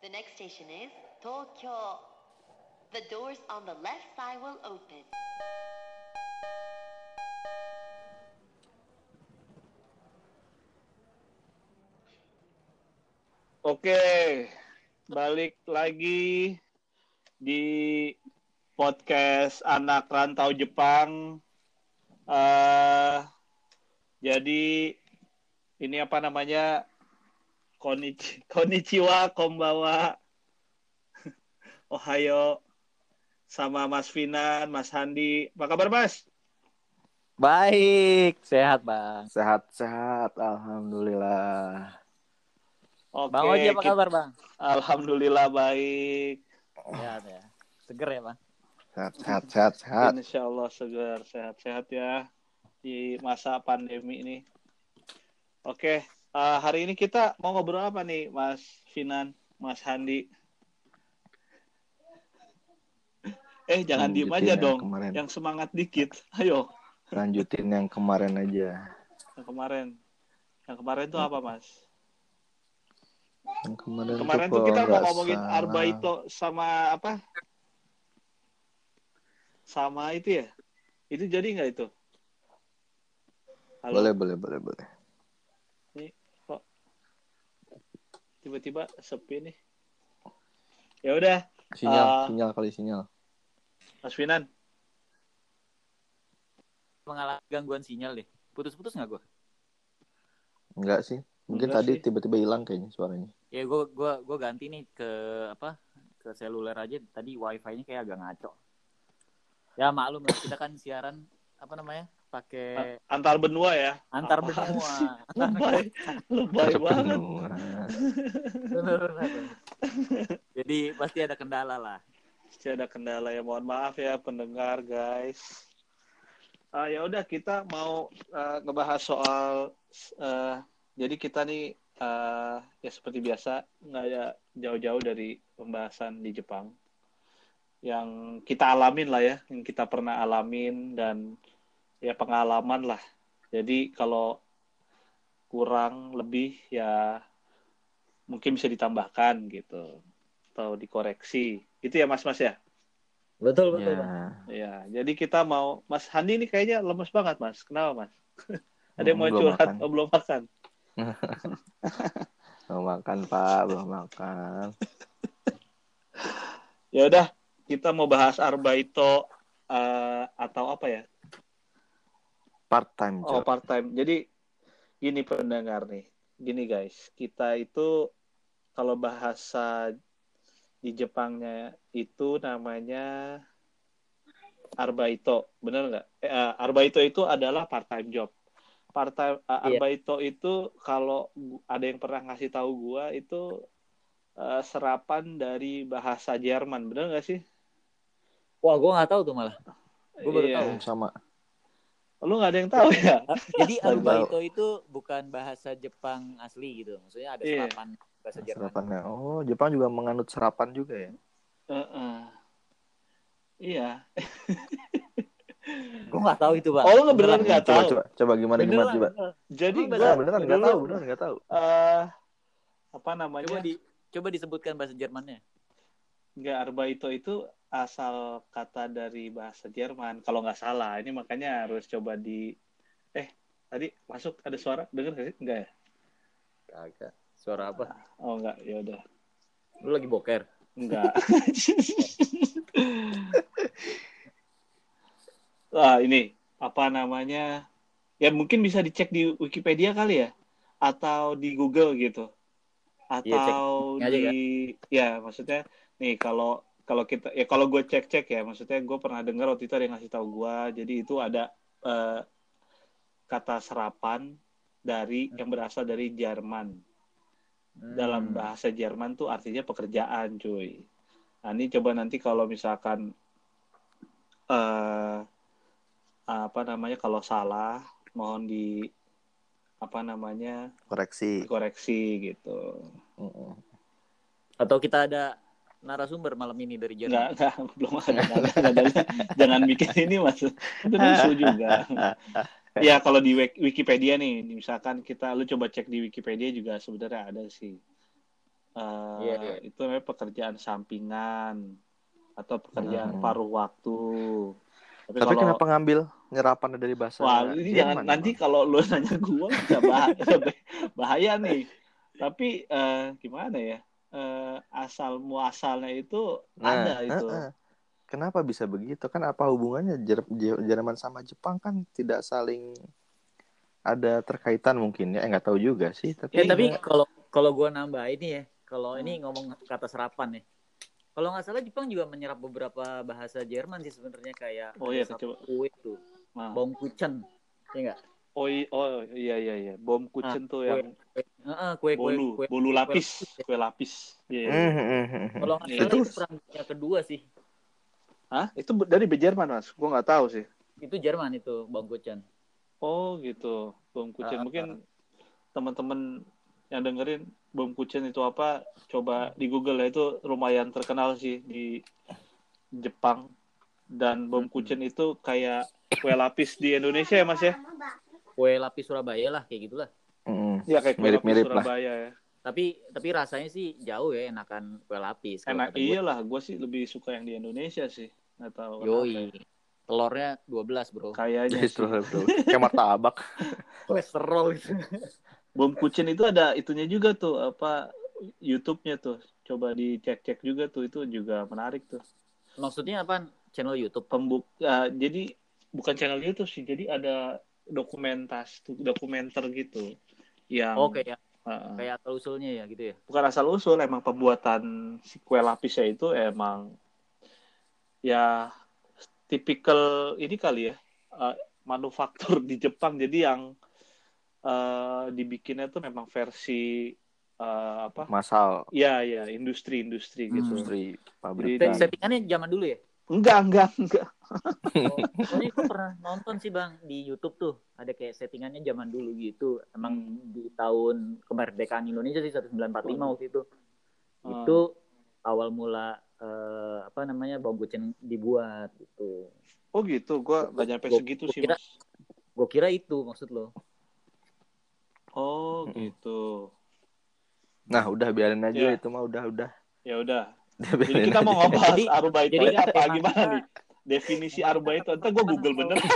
The next station is Tokyo. The doors on the left side will open. Oke, balik lagi di podcast anak rantau Jepang. eh jadi ini apa namanya? Konichi, konnichiwa, kombawa, ohayo, sama Mas Finan, Mas Handi. Apa kabar Mas? Baik, sehat bang. Sehat-sehat, alhamdulillah. Oke, Bang Oji apa kita- kabar bang? Alhamdulillah baik. Sehat ya. Seger ya bang. Sehat, sehat, sehat, sehat. Insya Allah segar, sehat-sehat ya di masa pandemi ini. Oke, eh, hari ini kita mau ngobrol apa nih, Mas Finan, Mas Handi? Eh, jangan diem aja dong, kemarin. yang semangat dikit. Ayo, Lanjutin yang kemarin aja. yang kemarin. Yang kemarin itu apa, Mas? Yang kemarin, Kemarin tuh tuh kita mau ngomongin salah- Arbaito sama apa? Sama itu ya? Itu jadi nggak itu? Halo? Boleh, boleh, boleh, boleh. Tiba-tiba sepi nih. Ya udah, Sinyal, Ah. sinyal kali sinyal. Mas Finan. Mengalami gangguan sinyal deh. Putus-putus nggak gue? Enggak sih. Mungkin Enggak tadi sih. tiba-tiba hilang kayaknya suaranya. Ya gue gua gua ganti nih ke apa? Ke seluler aja. Tadi wifi-nya kayak agak ngaco. Ya maklum lah kita kan siaran apa namanya? Pakai Antar benua ya. antar Apaan benua. sih? Lebay, lebay banget. Benua. Bener, bener. Jadi pasti ada kendala lah. Pasti ada kendala ya. Mohon maaf ya pendengar guys. Ah ya udah kita mau eh, ngebahas soal eh, jadi kita nih eh, ya seperti biasa nggak ya jauh-jauh dari pembahasan di Jepang yang kita alamin lah ya, yang kita pernah alamin dan ya pengalaman lah. Jadi kalau kurang lebih ya mungkin bisa ditambahkan gitu atau dikoreksi. Itu ya Mas Mas ya. Betul Ya, Ya, jadi kita mau Mas Handi ini kayaknya lemes banget, Mas. Kenapa, Mas? Ada yang mau Belum curhat? makan. Oh, belum makan. belum makan Pak, belum makan. Ya udah, kita mau bahas Arbaito eh, atau apa ya? Part time Oh, part time. Jadi gini pendengar nih. Gini guys, kita itu kalau bahasa di Jepangnya itu namanya Arbaito, bener nggak? Eh, eh, Arbaito itu adalah part time job. Part time eh, Iya. Arbaito itu kalau ada yang pernah ngasih tahu gua itu eh, serapan dari bahasa Jerman, bener nggak sih? Wah, gue nggak tahu tuh malah. Gua baru Iya. tahu. Sama. Lu nggak ada yang tahu ya? Jadi Arbaito itu bukan bahasa Jepang asli gitu. Maksudnya ada Iya. serapan bahasa Jerman. Serapannya. Oh, Jepang juga menganut serapan juga ya. Heeh. Iya. Gue nggak tahu itu, Bang. Oh, lu nggak beneran nggak Coba, tahu? coba, coba gimana gimana Beneran, coba. beneran. Jadi Ah, beneran nggak dulu, tahu, beneran nggak tahu. eh, apa namanya? Coba di coba disebutkan bahasa Jermannya. Nggak Arbaito itu asal kata dari bahasa Jerman kalau nggak salah. Ini makanya harus coba di eh tadi masuk ada suara dengar nggak sih? Enggak ya? Kagak. Suara apa? Oh enggak, ya udah. Lu lagi boker. Enggak. Wah, ini apa namanya? Ya mungkin bisa dicek di Wikipedia kali ya atau di Google gitu. Iya, Atau aja, di ya maksudnya nih kalau kalau kita ya kalau gue cek-cek ya maksudnya gue pernah dengar waktu itu ada yang ngasih tahu gue jadi itu ada eh, kata serapan dari yang berasal dari Jerman dalam Hmm. bahasa Jerman tuh artinya pekerjaan, cuy. Nah, ini coba nanti kalau misalkan eh apa namanya kalau salah mohon di apa namanya Koreksi. dikoreksi gitu. Mm-mm. Atau kita ada narasumber malam ini dari Jerman. enggak, belum ada. Jangan bikin ini mas, itu musuh juga. Ya kalau di Wik- Wikipedia nih, misalkan kita lu coba cek di Wikipedia juga sebenarnya ada sih. eh, Iya, iya. itu namanya pekerjaan sampingan atau pekerjaan Hmm. paruh waktu. Tapi, Tapi kalau kenapa ngambil nyerapannya dari bahasa Wah, ini jangan nanti kalau lu nanya gua bisa bahaya, bahaya nih. Tapi eh, gimana ya? Eh, asal muasalnya itu Nah, ada itu. eh, eh. Kenapa bisa begitu? Kan apa hubungannya Jer- Jer- Jerman sama Jepang kan tidak saling ada terkaitan mungkin ya? Eh, nggak tahu juga sih. Tapi Ya tapi kalau kalau gua nambah ini ya, kalau ini ngomong kata serapan ya. Kalau nggak salah Jepang juga menyerap beberapa bahasa Jerman sih sebenarnya kayak Oh iya, coba. kue tuh, Nah. Bongkuchen. Ya enggak? Oh, i- oh iya iya iya. Bom kucen tuh kue. yang Heeh, kue kue bolu, kue. bolu kue lapis, lapis ya. kue lapis. Iya. iya. Hmm, hmm, hmm, hmm. Kalau nggak Iya. salah Itu- itu perang dunia kedua sih. Hah? Itu dari Jerman, Mas. Gua nggak tahu sih. Itu Jerman itu Bongkuchen. Oh, gitu. Bom kucen Ah, mungkin teman-teman yang dengerin bom kucen itu apa? Coba di Google ya itu lumayan terkenal sih di Jepang. Dan bom Hmm. kucen itu kayak kue lapis di Indonesia ya, Mas ya? Kue lapis Surabaya lah kayak gitulah. Hmm. Iya kayak kue Mirip-mirip lapis lah. Surabaya ya. Tapi tapi rasanya sih jauh ya enakan kue lapis. Enak iyalah, gue sih lebih suka yang di Indonesia sih. Nggak tahu. kenapa ya. Yoi. Telurnya 12, Bro. Kayaknya Itu sih. betul. Kayak martabak. Kolesterol itu. Bom kucen itu ada itunya juga tuh apa YouTube-nya tuh. Coba dicek-cek juga tuh itu juga menarik tuh. Maksudnya apa? Channel YouTube. Pembuk ya, jadi bukan channel YouTube sih. Jadi ada dokumentas dokumenter gitu yang Oh, kayak uh, kayak asal usulnya ya gitu ya. bukan asal usul emang pembuatan si kue lapisnya itu emang ya tipikal ini kali ya uh, manufaktur di Jepang jadi yang uh, dibikinnya tuh memang versi uh, apa Masal ya ya industri-industri gitu industri Jadi- pabrik. Dan- Settingannya zaman dulu ya? enggak enggak enggak Oh, soalnya gue pernah nonton sih bang di YouTube tuh ada kayak settingannya zaman dulu gitu. Emang di tahun kemerdekaan Indonesia sih 1945 waktu itu. Hmm. Itu awal mula eh, apa namanya bom kucing dibuat gitu. oh gitu gua nggak nyampe Gua- segitu gua sih kira- mas Gue kira itu maksud lo. oh gitu Nah, udah biarin aja Ya. itu mah udah udah. ya udah jadi kita mau aja. ngobrol Jadi- aruba itu jadi apa gimana nih definisi aruba itu entar gua google bener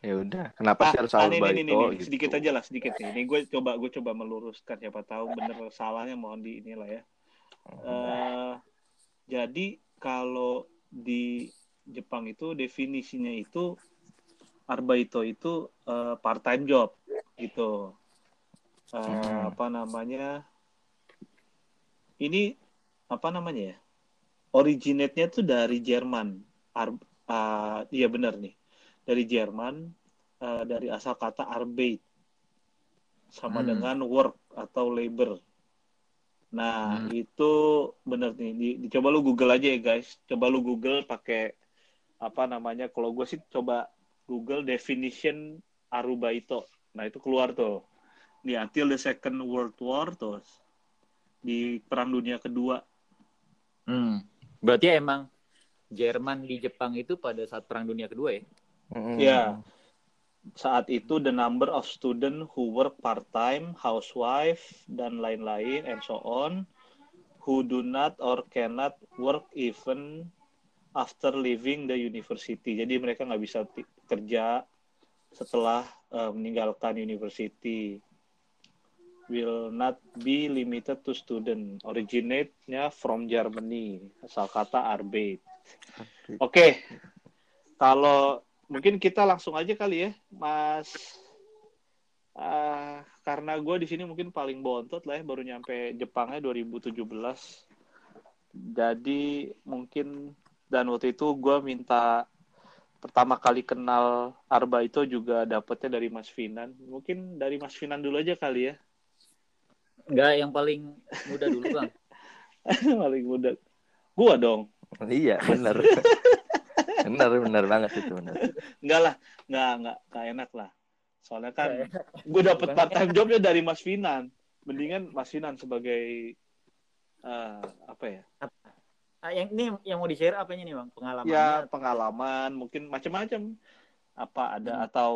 Ya udah. Kenapa Ah, sih harus ah, gitu? sedikit aja lah sedikit nih ini gue coba gue coba meluruskan siapa tahu bener salahnya mohon di inilah ya Eh, jadi kalau di Jepang itu definisinya itu arbaito itu eh, part time job gitu Eh, Hmm. apa namanya ini apa namanya ya originate-nya tuh dari Jerman Ar ah, iya benar nih dari Jerman eh, dari asal kata arbeit sama Hmm. dengan work atau labor. Nah, Hmm. itu bener nih. Di, dicoba lu Google aja ya, guys. Coba lu Google pakai apa namanya? Kalau gue sih coba Google definition arubaito. Nah, itu keluar tuh. Nih, until the Second World War tuh. Di Perang Dunia Kedua. Hmm. Berarti emang Jerman di Jepang itu pada saat Perang Dunia Kedua ya? Mm-mm. Ya. Saat itu the number of student who work part-time, housewife, dan lain-lain, and so on, who do not or cannot work even after leaving the university. Jadi mereka nggak bisa kerja setelah eh, meninggalkan university. Will not be limited to student. Originate-nya from Germany. Asal kata Arbeit. Oke, kalau mungkin kita langsung aja kali ya, Mas. Ah, karena gue di sini mungkin paling bontot lah ya, baru nyampe Jepangnya 2017. Jadi mungkin dan waktu itu gue minta pertama kali kenal Arba itu juga dapetnya dari Mas Finan. Mungkin dari Mas Finan dulu aja kali ya, Enggak, yang paling muda dulu bang. paling muda. Gua dong. Iya, benar. benar, benar banget itu benar. Enggak lah, enggak, enggak, enggak enak lah. Soalnya kan gue dapet part time jobnya dari Mas Finan. Mendingan Mas Finan sebagai eh, apa ya? Ah, yang ini yang mau di share apanya nih bang? Pengalamannya? Ya pengalaman, mungkin macam-macam. Apa ada Hmm. atau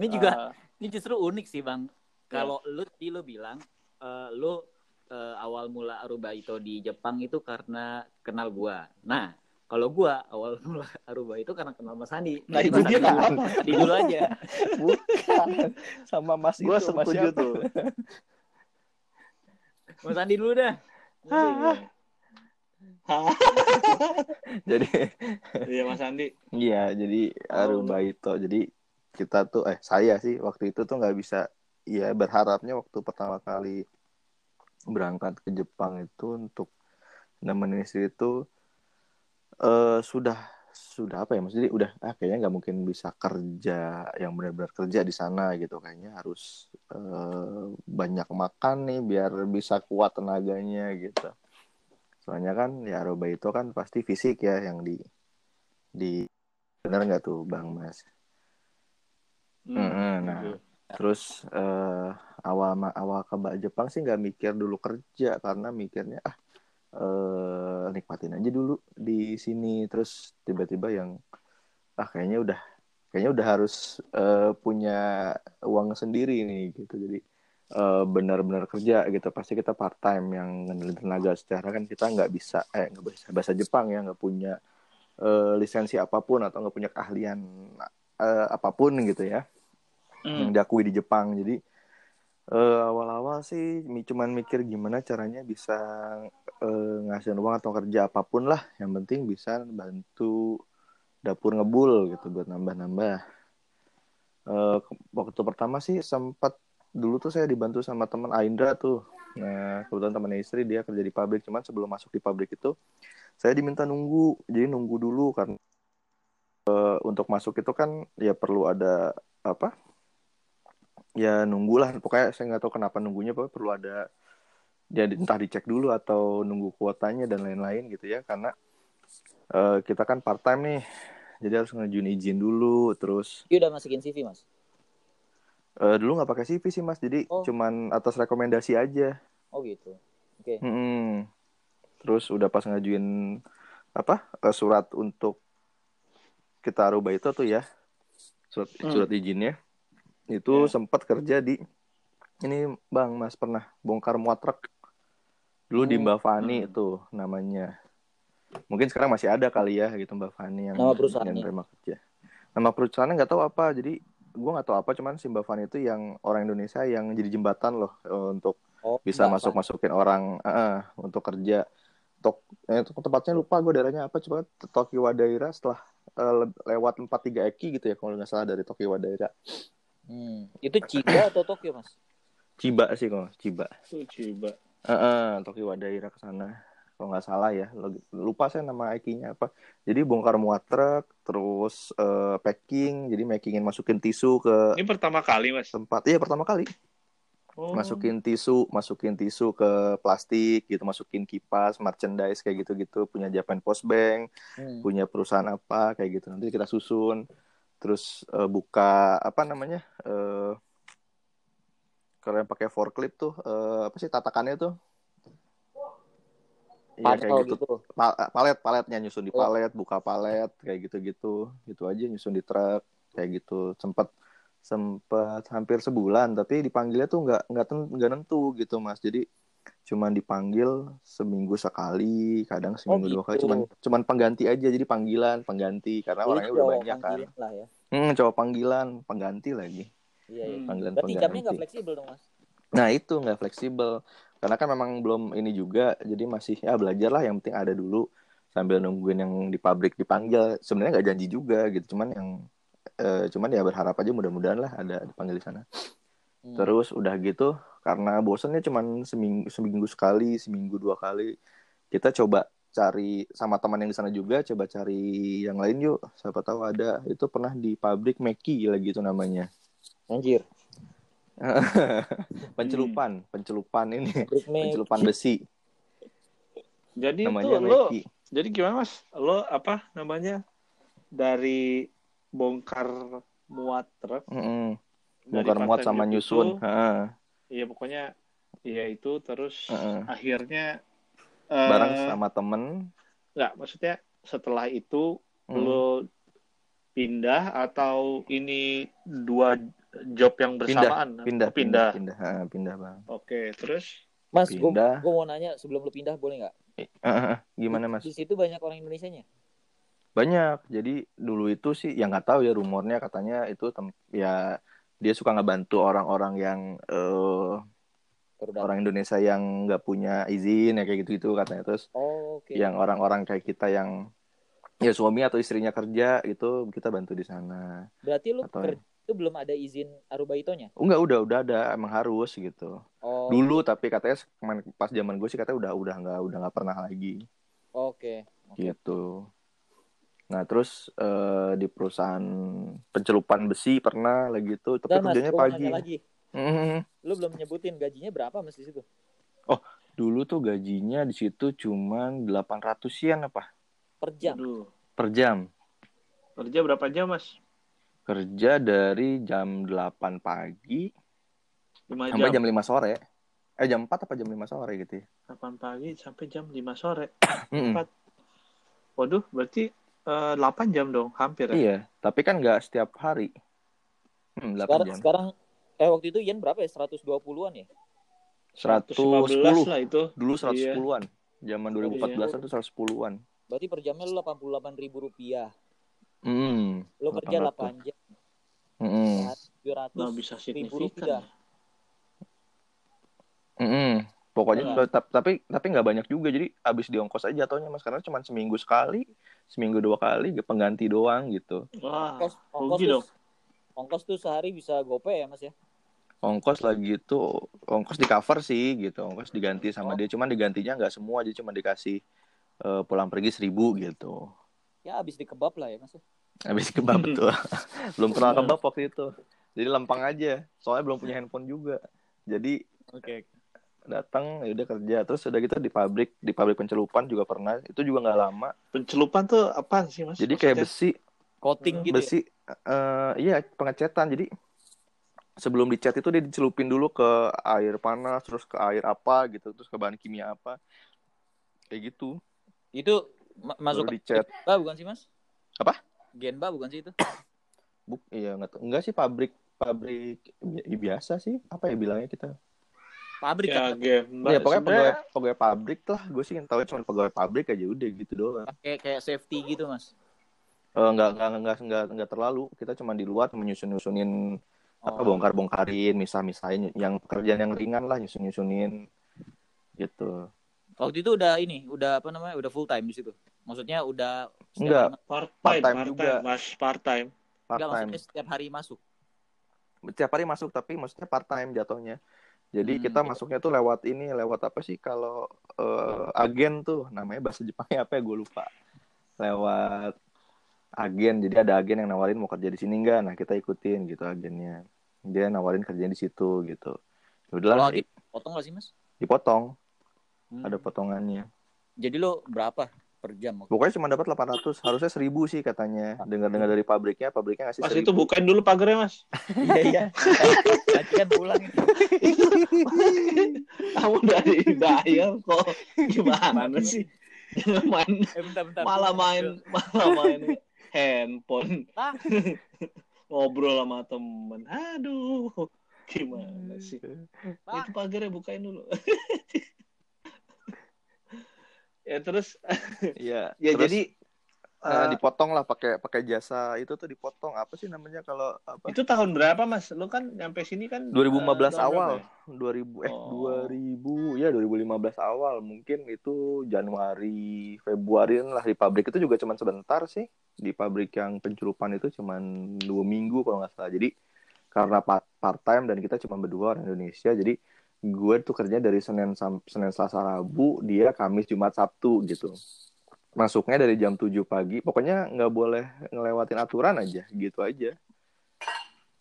Ini juga eh, ini justru unik sih bang. kalau lu tadi lu bilang eh, lu eh, awal mula Aruba itu di Jepang itu karena kenal gua. Nah, kalau gua awal mula Aruba itu karena kenal Mas Andi. Nah, itu dia Andi nggak dulu- aja. Bukan. Sama Mas Gue itu, Mas setuju siapa? tuh. Mas Andi dulu dah. Jadi Iya Mas Andi. Iya, jadi Aruba itu. Jadi kita tuh eh saya sih waktu itu tuh nggak bisa ya berharapnya waktu pertama kali berangkat ke Jepang itu untuk nemenin istri itu eh sudah sudah apa ya maksudnya udah ah kayaknya nggak mungkin bisa kerja yang benar-benar kerja di sana gitu kayaknya harus eh, banyak makan nih biar bisa kuat tenaganya gitu soalnya kan ya Aruba itu kan pasti fisik ya yang di di benar nggak tuh Bang Mas Hmm, Mm-mm, nah. gitu. Terus eh, awal awal ke Mbak Jepang sih nggak mikir dulu kerja karena mikirnya ah eh, nikmatin aja dulu di sini. Terus tiba-tiba yang ah kayaknya udah kayaknya udah harus eh, punya uang sendiri nih gitu. Jadi eh, benar-benar kerja gitu. Pasti kita part time yang ngandelin tenaga. Secara kan kita nggak bisa eh nggak bisa bahasa Jepang ya nggak punya eh, lisensi apa pun atau nggak punya keahlian eh, apa pun gitu ya yang Hmm. diakui di Jepang. Jadi eh, awal-awal sih cuman mikir gimana caranya bisa eh, ngasihin uang atau kerja apa pun lah. Yang penting bisa bantu dapur ngebul gitu buat nambah-nambah. Ke- waktu pertama sih sempat dulu tuh saya dibantu sama teman Aindra tuh. Nah, kebetulan teman istri dia kerja di pabrik, cuman sebelum masuk di pabrik itu saya diminta nunggu. Jadi nunggu dulu karena eh, untuk masuk itu kan ya perlu ada apa? Ya nunggulah pokoknya saya nggak tahu kenapa nunggunya pokoknya perlu ada ya entah dicek dulu atau nunggu kuotanya dan lain-lain gitu ya karena eh, kita kan part time nih jadi harus ngajuin izin dulu terus Dia udah masukin CV, Mas. eh, dulu nggak pakai CV sih mas jadi Oh. cuman atas rekomendasi aja Oh gitu. Oke. Mm-mm. terus udah pas ngajuin apa eh, surat untuk kita rubah itu tuh ya surat Hmm. surat izinnya itu Ya. sempat kerja di ini bang mas pernah bongkar muat truk dulu di Hmm. Mbak Fani Hmm. itu namanya mungkin sekarang masih ada kali ya gitu Mbak Fani yang Nama perusahaannya? yang terima kerja nama perusahaannya nggak tahu apa jadi gue nggak tahu apa cuman si Mbak Fani itu yang orang Indonesia yang jadi jembatan loh eh, untuk Oh, bisa Mbak masuk masukin orang eh, untuk kerja Tok, eh, tempatnya lupa gue daerahnya apa coba Tokyo Daerah setelah le- lewat 43 Eki gitu ya kalau nggak salah dari Tokyo Daerah Hmm. Itu Chiba atau Tokyo, Mas? Ciba sih kalau Ciba Tuh, coba. eh eh, Tokyo Daerah ke sana kalau nggak salah ya lupa saya nama Ekinya apa jadi bongkar muat truk terus eh, packing jadi makingin masukin tisu ke Ini pertama kali Mas. tempat iya pertama kali Oh. masukin tisu masukin tisu ke plastik gitu masukin kipas merchandise kayak gitu-gitu punya Japan Post Bank Hmm. punya perusahaan apa kayak gitu nanti kita susun terus eh, buka apa namanya eh kalau yang pakai forklift tuh eh, apa sih tatakannya tuh? Iya kayak gitu. gitu. Pa- palet paletnya nyusun di Oh. palet buka palet kayak gitu gitu gitu aja nyusun di truk kayak gitu. Sempet sempet hampir sebulan tapi dipanggilnya tuh nggak nggak nggak nentu gitu mas. Jadi cuman dipanggil seminggu sekali kadang seminggu dua kali gitu. cuman cuman pengganti aja jadi panggilan pengganti karena Jadi orangnya udah banyak kan lah ya. hmm, coba panggilan pengganti lagi Iya, iya. Panggilan Berarti jamnya nggak pengganti fleksibel dong, Mas? Nah itu nggak fleksibel karena kan memang belum ini juga jadi masih ya belajar lah yang penting ada dulu sambil nungguin yang di pabrik dipanggil sebenarnya nggak janji juga gitu cuman yang eh, cuman ya berharap aja mudah-mudahan lah ada dipanggil di sana Hmm. terus udah gitu karena bosannya cuman seminggu seminggu sekali seminggu dua kali kita coba cari sama teman yang di sana juga coba cari yang lain yuk siapa tahu ada itu pernah di pabrik Meki lagi itu namanya Anjir. pencelupan pencelupan ini Pabrik Meki. pencelupan besi Jadi namanya itu lo Meki jadi gimana Mas? Lo apa namanya? Dari bongkar muat truk Mm-mm. dari bongkar muat sama nyusun. Iya pokoknya iya itu terus Heeh. akhirnya eh, bareng sama temen nggak maksudnya setelah itu Mm. lo pindah atau ini dua job yang bersamaan. pindah Oh, pindah. pindah Ha, pindah bang Oke, terus Mas, gue Pindah. mau nanya sebelum lu pindah boleh nggak? Eh, eh, eh, gimana mas Di situ banyak orang Indonesianya. banyak jadi dulu itu sih yang nggak tahu ya rumornya katanya itu tem- ya dia suka ngebantu orang-orang yang eh, datang. orang Indonesia yang nggak punya izin ya kayak gitu gitu katanya terus Oh, oke. yang orang-orang kayak kita yang ya suami atau istrinya kerja itu kita bantu di sana Berarti lu atau kerja itu belum ada izin Arubaitonya? Oh, enggak udah udah ada emang harus gitu Oh, dulu tapi katanya pas zaman gue sih katanya udah udah nggak udah nggak pernah lagi oke. Oke. gitu nah terus eh, di perusahaan pencelupan besi pernah lagi itu tapi Mas, kerjanya mau pagi lagi. Mhm. Lu belum nyebutin gajinya berapa Mas di situ? dulu tuh gajinya di situ cuman 800 yen apa Per jam. aduh, per jam kerja berapa jam, Mas? kerja dari jam 8 pagi 5 sampai jam. jam 5 sore eh jam 4 apa jam 5 sore gitu ya 8 pagi sampai jam 5 sore. Mm-mm. Empat. Waduh, berarti eh, 8 jam dong, hampir ya. iya tapi kan nggak setiap hari hmm, 8 Sekarang, jam sekarang eh waktu itu yen berapa ya? 120-an ya? 115 110 lah itu. dulu Iya. 110-an zaman 2014 tuh 110-an Berarti per jamnya lu 88 ribu rupiah. Hmm. Lu kerja 800. 8 jam. Mm-mm. Sehari 700 Nah, bisa ribu rupiah. Mm-mm. Pokoknya Iya. tetap tapi tapi nggak banyak juga jadi abis di ongkos aja jatuhnya mas karena cuma seminggu sekali seminggu dua kali pengganti doang gitu Wah, Ongkos, ongkos tuh, dong. ongkos tuh sehari bisa gope ya mas ya? ongkos lagi itu ongkos di cover sih gitu ongkos diganti sama Oh. dia cuman digantinya nggak semua jadi cuma dikasih eh, pulang pergi seribu gitu Ya habis dikebab lah ya mas. ya? habis kebab tuh belum kenal Hmm. kebab waktu itu jadi lempang aja soalnya belum punya handphone juga jadi Oke. Datang ya udah kerja terus udah gitu di pabrik di pabrik pencelupan juga pernah itu juga nggak lama Pencelupan tuh apaan sih, Mas? jadi kayak besi Coating gitu ya? besi eh iya pengecetan jadi sebelum dicat itu dia dicelupin dulu ke air panas terus ke air apa gitu terus ke bahan kimia apa kayak gitu Itu ma- masuk baru dicat Genba bukan sih mas? Apa? Genba bukan sih itu? buk iya nggak tahu. enggak sih pabrik pabrik ya, biasa sih apa ya bilangnya kita Pabrik Ya, kan? game. ya pokoknya pegawai Sebenarnya pegawai pabrik lah gue sih yang tahu cuma pegawai pabrik aja udah gitu doang Kayak kayak safety gitu mas. Eh, nggak nggak nggak nggak nggak terlalu kita cuma di luar menyusun nyusunin apa Oh. bongkar bongkarin misah misahin yang pekerjaan yang ringan lah nyusun nyusunin gitu Waktu itu udah ini, udah apa namanya, udah full time di situ. Maksudnya udah Enggak. part-time, Part-time part-time, juga. Mas, part enggak, time maksudnya setiap hari masuk. setiap hari masuk tapi maksudnya part time jatuhnya jadi Hmm, kita masuknya tuh lewat ini lewat apa sih? Kalau eh, agen tuh namanya bahasa Jepangnya apa ya? Gue lupa. Lewat agen. Jadi ada agen yang nawarin mau kerja di sini enggak nah kita ikutin gitu agennya. Dia nawarin kerja di situ gitu. Ya agen potong nggak sih mas? dipotong. Hmm. ada potongannya. Jadi lo berapa per jam? pokoknya cuma dapat 800 harusnya 1000 sih katanya dengar-dengar dari pabriknya pabriknya ngasih Mas 1000 itu bukain dulu pagarnya, Mas. Iya iya. Nanti kan pulang. Kamu dari bayar kok gimana sih? Jangan main, Eh bentar bentar. malah main, malah main handphone. Ah. Ngobrol sama temen. Aduh, gimana sih? Pak. Itu pagarnya bukain dulu. Ya terus, Iya, ya terus, jadi eh, eh, dipotong lah pakai pakai jasa itu tuh dipotong. Apa sih namanya kalau apa? Itu tahun berapa, Mas? Lu kan nyampe sini kan 2015 eh, tahun awal. berapa 2000 eh Oh. 2000 ya 2015 awal. Mungkin itu Januari Februari lah. Di pabrik itu juga cuman sebentar sih. Di pabrik yang pencelupan itu cuman dua minggu kalau nggak salah. Jadi karena part, part time dan kita cuma berdua orang Indonesia jadi gue tuh kerja dari Senin Senin Selasa Rabu dia Kamis Jumat Sabtu gitu masuknya dari jam 7 pagi pokoknya nggak boleh ngelewatin aturan aja gitu aja?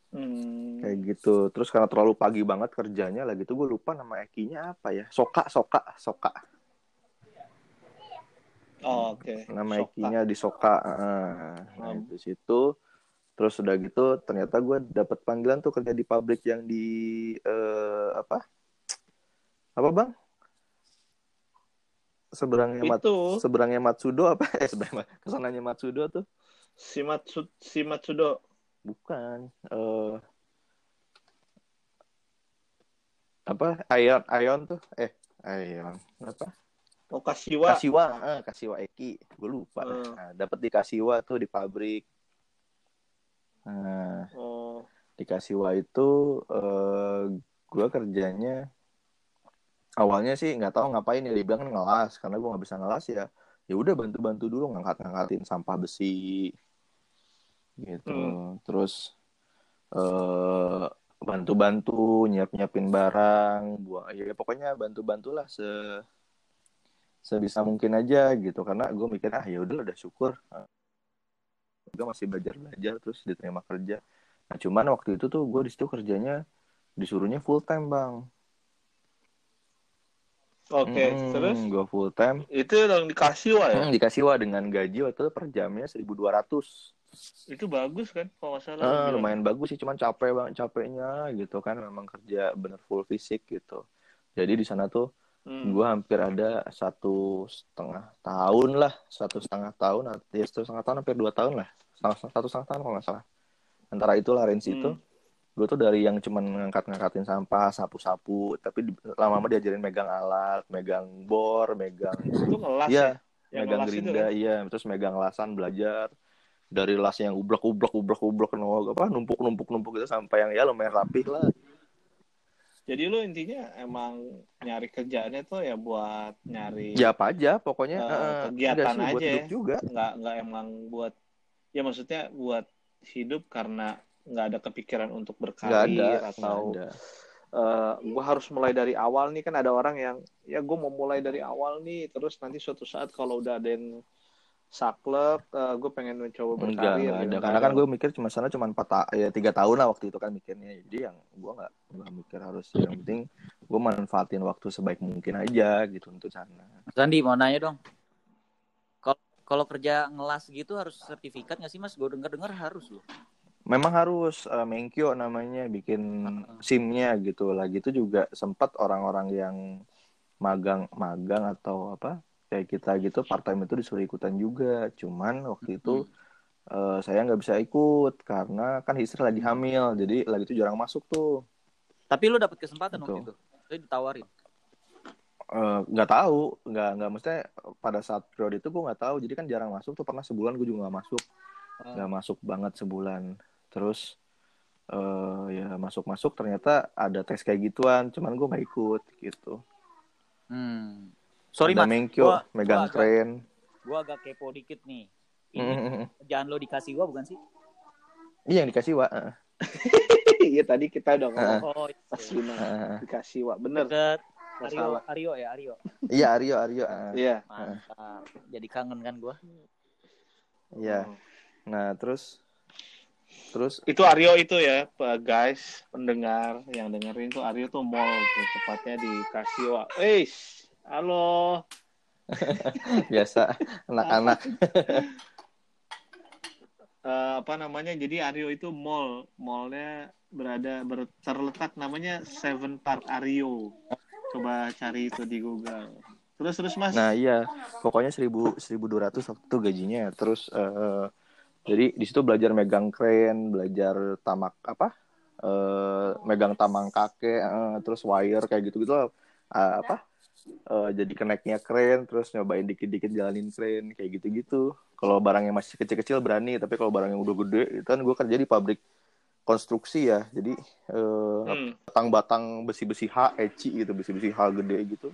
Hmm. kayak gitu terus karena terlalu pagi banget kerjanya lagi tuh gue lupa nama ekinya apa ya soka soka soka Oh, Oke. nama Soka. ekinya di soka Ah, nah Hmm. itu situ terus udah gitu ternyata gue dapat panggilan tuh kerja di pabrik yang di eh, apa apa bang? Seberangnya Mat Itu. seberangnya Matsudo apa? Eh seberang ke sananya Matsudo tuh. Si Matsu si Matsudo. bukan eh apa? Ion Ion tuh. Eh Ion apa? Oh, Kasiwa. Kasiwa eh, Kasiwa Eki. Gue lupa. Hmm. nah, dapat di Kasiwa tuh di pabrik. Nah Oh. di Kasiwa itu eh, gue kerjanya awalnya sih nggak tahu ngapain ya dibilang kan ngelas. Karena gue nggak bisa ngelas ya ya udah bantu-bantu dulu ngangkat-ngangkatin sampah besi gitu. Hmm. terus eh bantu-bantu nyiap-nyiapin barang buang ya pokoknya bantu-bantulah se sebisa mungkin aja gitu. Karena gue mikir ah ya udah udah syukur. Gue masih belajar belajar terus diterima kerja. Nah cuman waktu itu tuh gue di situ kerjanya disuruhnya full time bang Oke, Hmm, terus gue full time itu yang di Kasiwa ya? Hmm, dikasih wah dengan gaji waktu itu per jamnya 1200 Itu bagus kan kalau nggak salah. Eh, bilang. lumayan bagus sih cuman capek banget capeknya gitu kan memang kerja bener full fisik gitu jadi di sana tuh Hmm. gue hampir ada satu setengah tahun lah satu setengah tahun ya satu setengah tahun hampir dua tahun lah setengah satu setengah tahun kalau nggak salah antara itulah range itu Hmm. Gue tuh dari yang cuman ngangkat-ngangkatin sampah sapu-sapu tapi lama-lama diajarin megang alat megang bor megang Itu ngelas iya ya? Yang megang gerinda kan? iya terus megang lasan belajar dari las yang ublek ublek ublek ublek no, apa numpuk numpuk numpuk gitu sampai yang ya lumayan rapih lah Jadi lu intinya emang nyari kerjaannya tuh ya buat nyari ya apa aja pokoknya eh, kegiatan sih, buat aja ya. hidup juga nggak nggak emang buat ya maksudnya buat hidup karena nggak ada kepikiran untuk berkarir ada atau ada. gue harus mulai dari awal nih kan ada orang yang ya gue mau mulai dari awal nih terus nanti suatu saat kalau udah ada yang saklek gue pengen mencoba berkarir enggak gitu. ada karena kan gue mikir cuma sana cuma empat ta- ya tiga tahun lah waktu itu kan mikirnya jadi yang gue nggak nggak mikir harus yang penting gue manfaatin waktu sebaik mungkin aja gitu untuk sana Mas Andi mau nanya dong. Kalau kalau kerja ngelas gitu harus sertifikat nggak sih Mas? Gue denger dengar harus loh. Memang harus eh, Menkyo namanya bikin SIM-nya gitu. Lah gitu juga sempat orang-orang yang magang magang atau apa kayak kita gitu part time itu disuruh ikutan juga. Cuman waktu itu eh, saya nggak bisa ikut karena kan istri lagi hamil. Jadi lagi itu jarang masuk tuh. Tapi lu dapat kesempatan waktu Betul. itu. Lu ditawarin. Eh, nggak tahu. Nggak nggak maksudnya pada saat periode itu gue nggak tahu. Jadi kan jarang masuk tuh. Pernah sebulan gue juga nggak masuk. Nggak masuk banget sebulan terus eh ya masuk masuk ternyata ada tes kayak gituan cuman gue nggak ikut gitu Hmm. Sorry ada Mas, Menkyo gua- megang gua agak- kren gue agak kepo dikit nih. Ini Mm, kerjaan lo dikasih gua bukan sih? iya yang dikasih wa iya tadi kita udah ngomong Oh, pas iya. Lina eh, dikasih wak bener Deket salah Aryo ya, Aryo. iya Aryo eh, iya Mantap. Jadi kangen kan gua. iya Oh. nah terus terus itu Aryo itu ya guys pendengar yang dengerin tuh Aryo tuh mall tuh tepatnya di Kasiwa Eish halo. Biasa anak-anak. Eh, apa namanya jadi Aryo itu mall mallnya berada ber, terletak namanya Seven Park Aryo. Coba cari itu di Google. Terus terus mas? Nah iya, pokoknya seribu seribu dua ratus waktu itu gajinya. Terus eh, jadi di situ belajar megang kren, belajar tamak apa, eh, megang tamang kakek, eh, terus wire kayak gitu gitu apa, eh, jadi keneknya kren, terus nyobain dikit-dikit jalanin kren kayak gitu-gitu. Kalau barangnya masih kecil-kecil berani, tapi kalau barang yang udah gede, itu kan gue kerja di pabrik konstruksi ya, jadi eh, Hmm. batang-batang besi-besi H, eci gitu, besi-besi H gede gitu.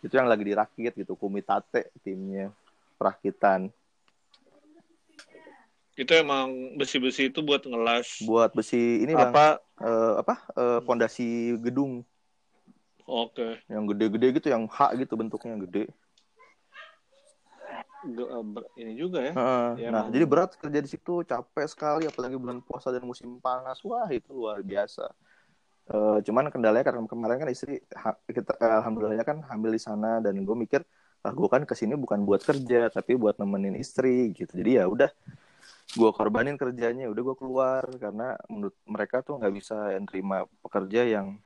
Itu yang lagi dirakit gitu, Kumitate timnya perakitan. Itu emang besi-besi itu buat ngelas Buat besi ini Bang, apa eh, apa? eh, pondasi gedung oke yang gede-gede gitu, yang H gitu bentuknya gede. Ge- eh, ini juga ya Heeh. Ya, nah, emang. jadi berat kerja di situ, capek sekali apalagi bulan puasa dan musim panas. Wah, itu luar biasa. Eh, cuman kendalanya karena kemarin kan istri ha- kita alhamdulillahnya kan hamil di sana dan gue mikir ah gue kan ke sini bukan buat kerja tapi buat nemenin istri gitu jadi ya udah gue korbanin kerjanya udah gue keluar. Karena menurut mereka tuh nggak bisa nerima pekerja yang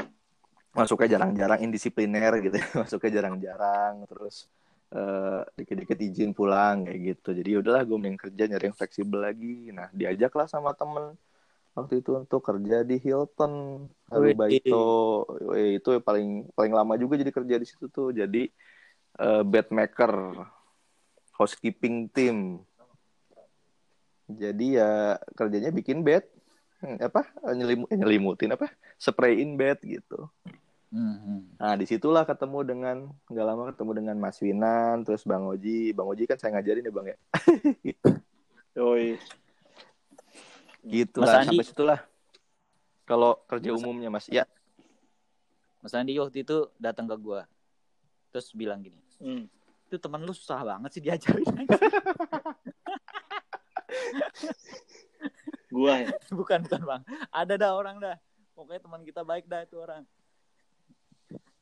masuknya jarang-jarang indisipliner gitu masuknya jarang-jarang terus eh, dikit-dikit izin pulang kayak gitu. Jadi ya udahlah gue mending kerja nyari yang fleksibel lagi. Nah diajaklah sama temen waktu itu untuk kerja di Hilton. Harubaito itu paling paling lama juga jadi kerja di situ tuh. Jadi eh, bed maker housekeeping team jadi ya kerjanya bikin bed Hmm, apa Nyelimu- eh, nyelimutin apa sprayin bed gitu Mhm. Nah, di situlah ketemu dengan nggak lama ketemu dengan Mas Winan, terus Bang Oji. Bang Oji kan saya ngajarin ya Bang ya. Yoi. Gitu Mas lah, Andi. sampai situlah. Kalau kerja umumnya Mas, ya. Mas Andi waktu itu datang ke gua. Terus bilang gini, Hmm. itu teman lu susah banget sih diajarin. Gua ya. bukan bukan bang. Ada dah orang dah. Pokoknya teman kita baik dah itu orang.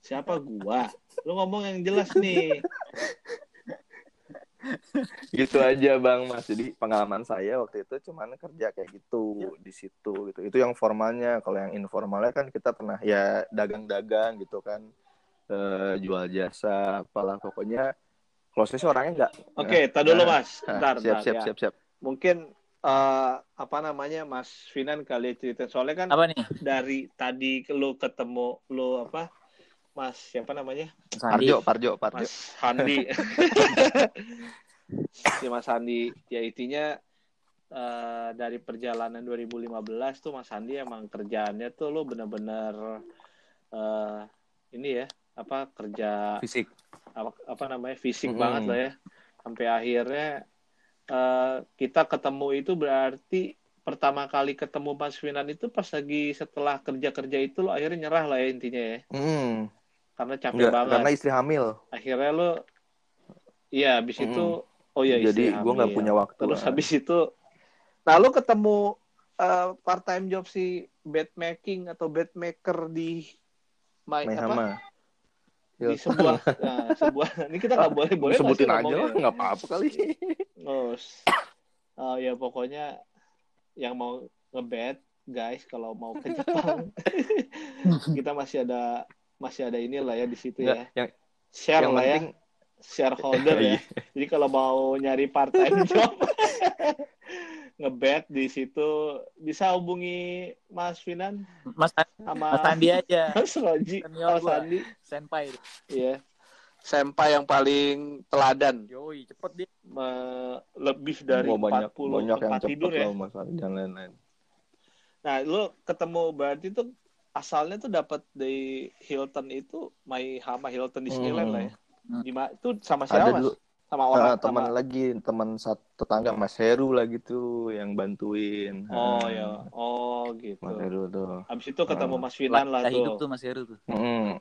Siapa gua? Lu ngomong yang jelas nih. Gitu aja Bang Mas. Jadi pengalaman saya waktu itu cuman kerja kayak gitu di situ gitu. Itu yang formalnya. Kalau yang informalnya kan kita pernah ya dagang-dagang gitu kan. Eh, jual jasa apalah pokoknya kalau saya sih orangnya nggak Oke, dulu Nah, Mas. Nah, Bentar, siap bentar, siap ya. siap siap Mungkin eh, apa namanya Mas Finan kali cerita soalnya kan Apa nih? dari tadi lu ketemu lu apa Mas siapa namanya. Parjo Parjo Parjo Mas Handi si Mas Handi ya intinya eh, dari perjalanan 2015 tuh Mas Handi emang kerjaannya tuh lu bener-bener eh, ini ya apa kerja fisik apa, apa namanya fisik Mm-mm. banget lah ya sampai akhirnya eh, kita ketemu itu berarti pertama kali ketemu Mas Finan itu pas lagi setelah kerja-kerja itu lo akhirnya nyerah lah ya intinya ya Hmm, karena capek enggak, banget karena istri hamil. akhirnya lo iya habis Mm-mm. itu oh ya Jadi gue nggak punya waktu. terus lah. habis itu nah lo ketemu part time job si bed making atau bed maker di my, apa Mehama. Di Ya. sebuah nah, sebuah ini kita nggak boleh boleh nggak sebutin aja ngomongnya? lah, nggak apa-apa kali. Terus, oh ya pokoknya yang mau ngebet guys kalau mau ke Jepang kita masih ada masih ada inilah ya di situ ya Nggak, yang share yang lah ya penting shareholder ya Iya. jadi kalau mau nyari part time job ngebet di situ bisa hubungi Mas Finan Mas, sama Mas Andi aja. Mas Roji Senior Mas. Andi Senpai. ya Senpai yang paling teladan Yoi, cepet dia. me- lebih dari Wah, banyak 40 banyak yang tempat cepet tidur ya loh mas dan lain-lain. Nah, lu ketemu berarti tuh asalnya tuh dapat di Hilton itu My Hama Hilton Disneyland Hmm. lah ya. Hmm. Di itu sama siapa, Ada Mas? dulu Sama orang ah, teman sama- lagi teman satu tetangga Mas Heru lah gitu yang bantuin. Oh Ah, ya. Oh gitu. Mas Heru tuh. Habis itu ketemu Ah. Mas Finan lah Lah, hidup tuh. tuh Mas Heru tuh. Mm,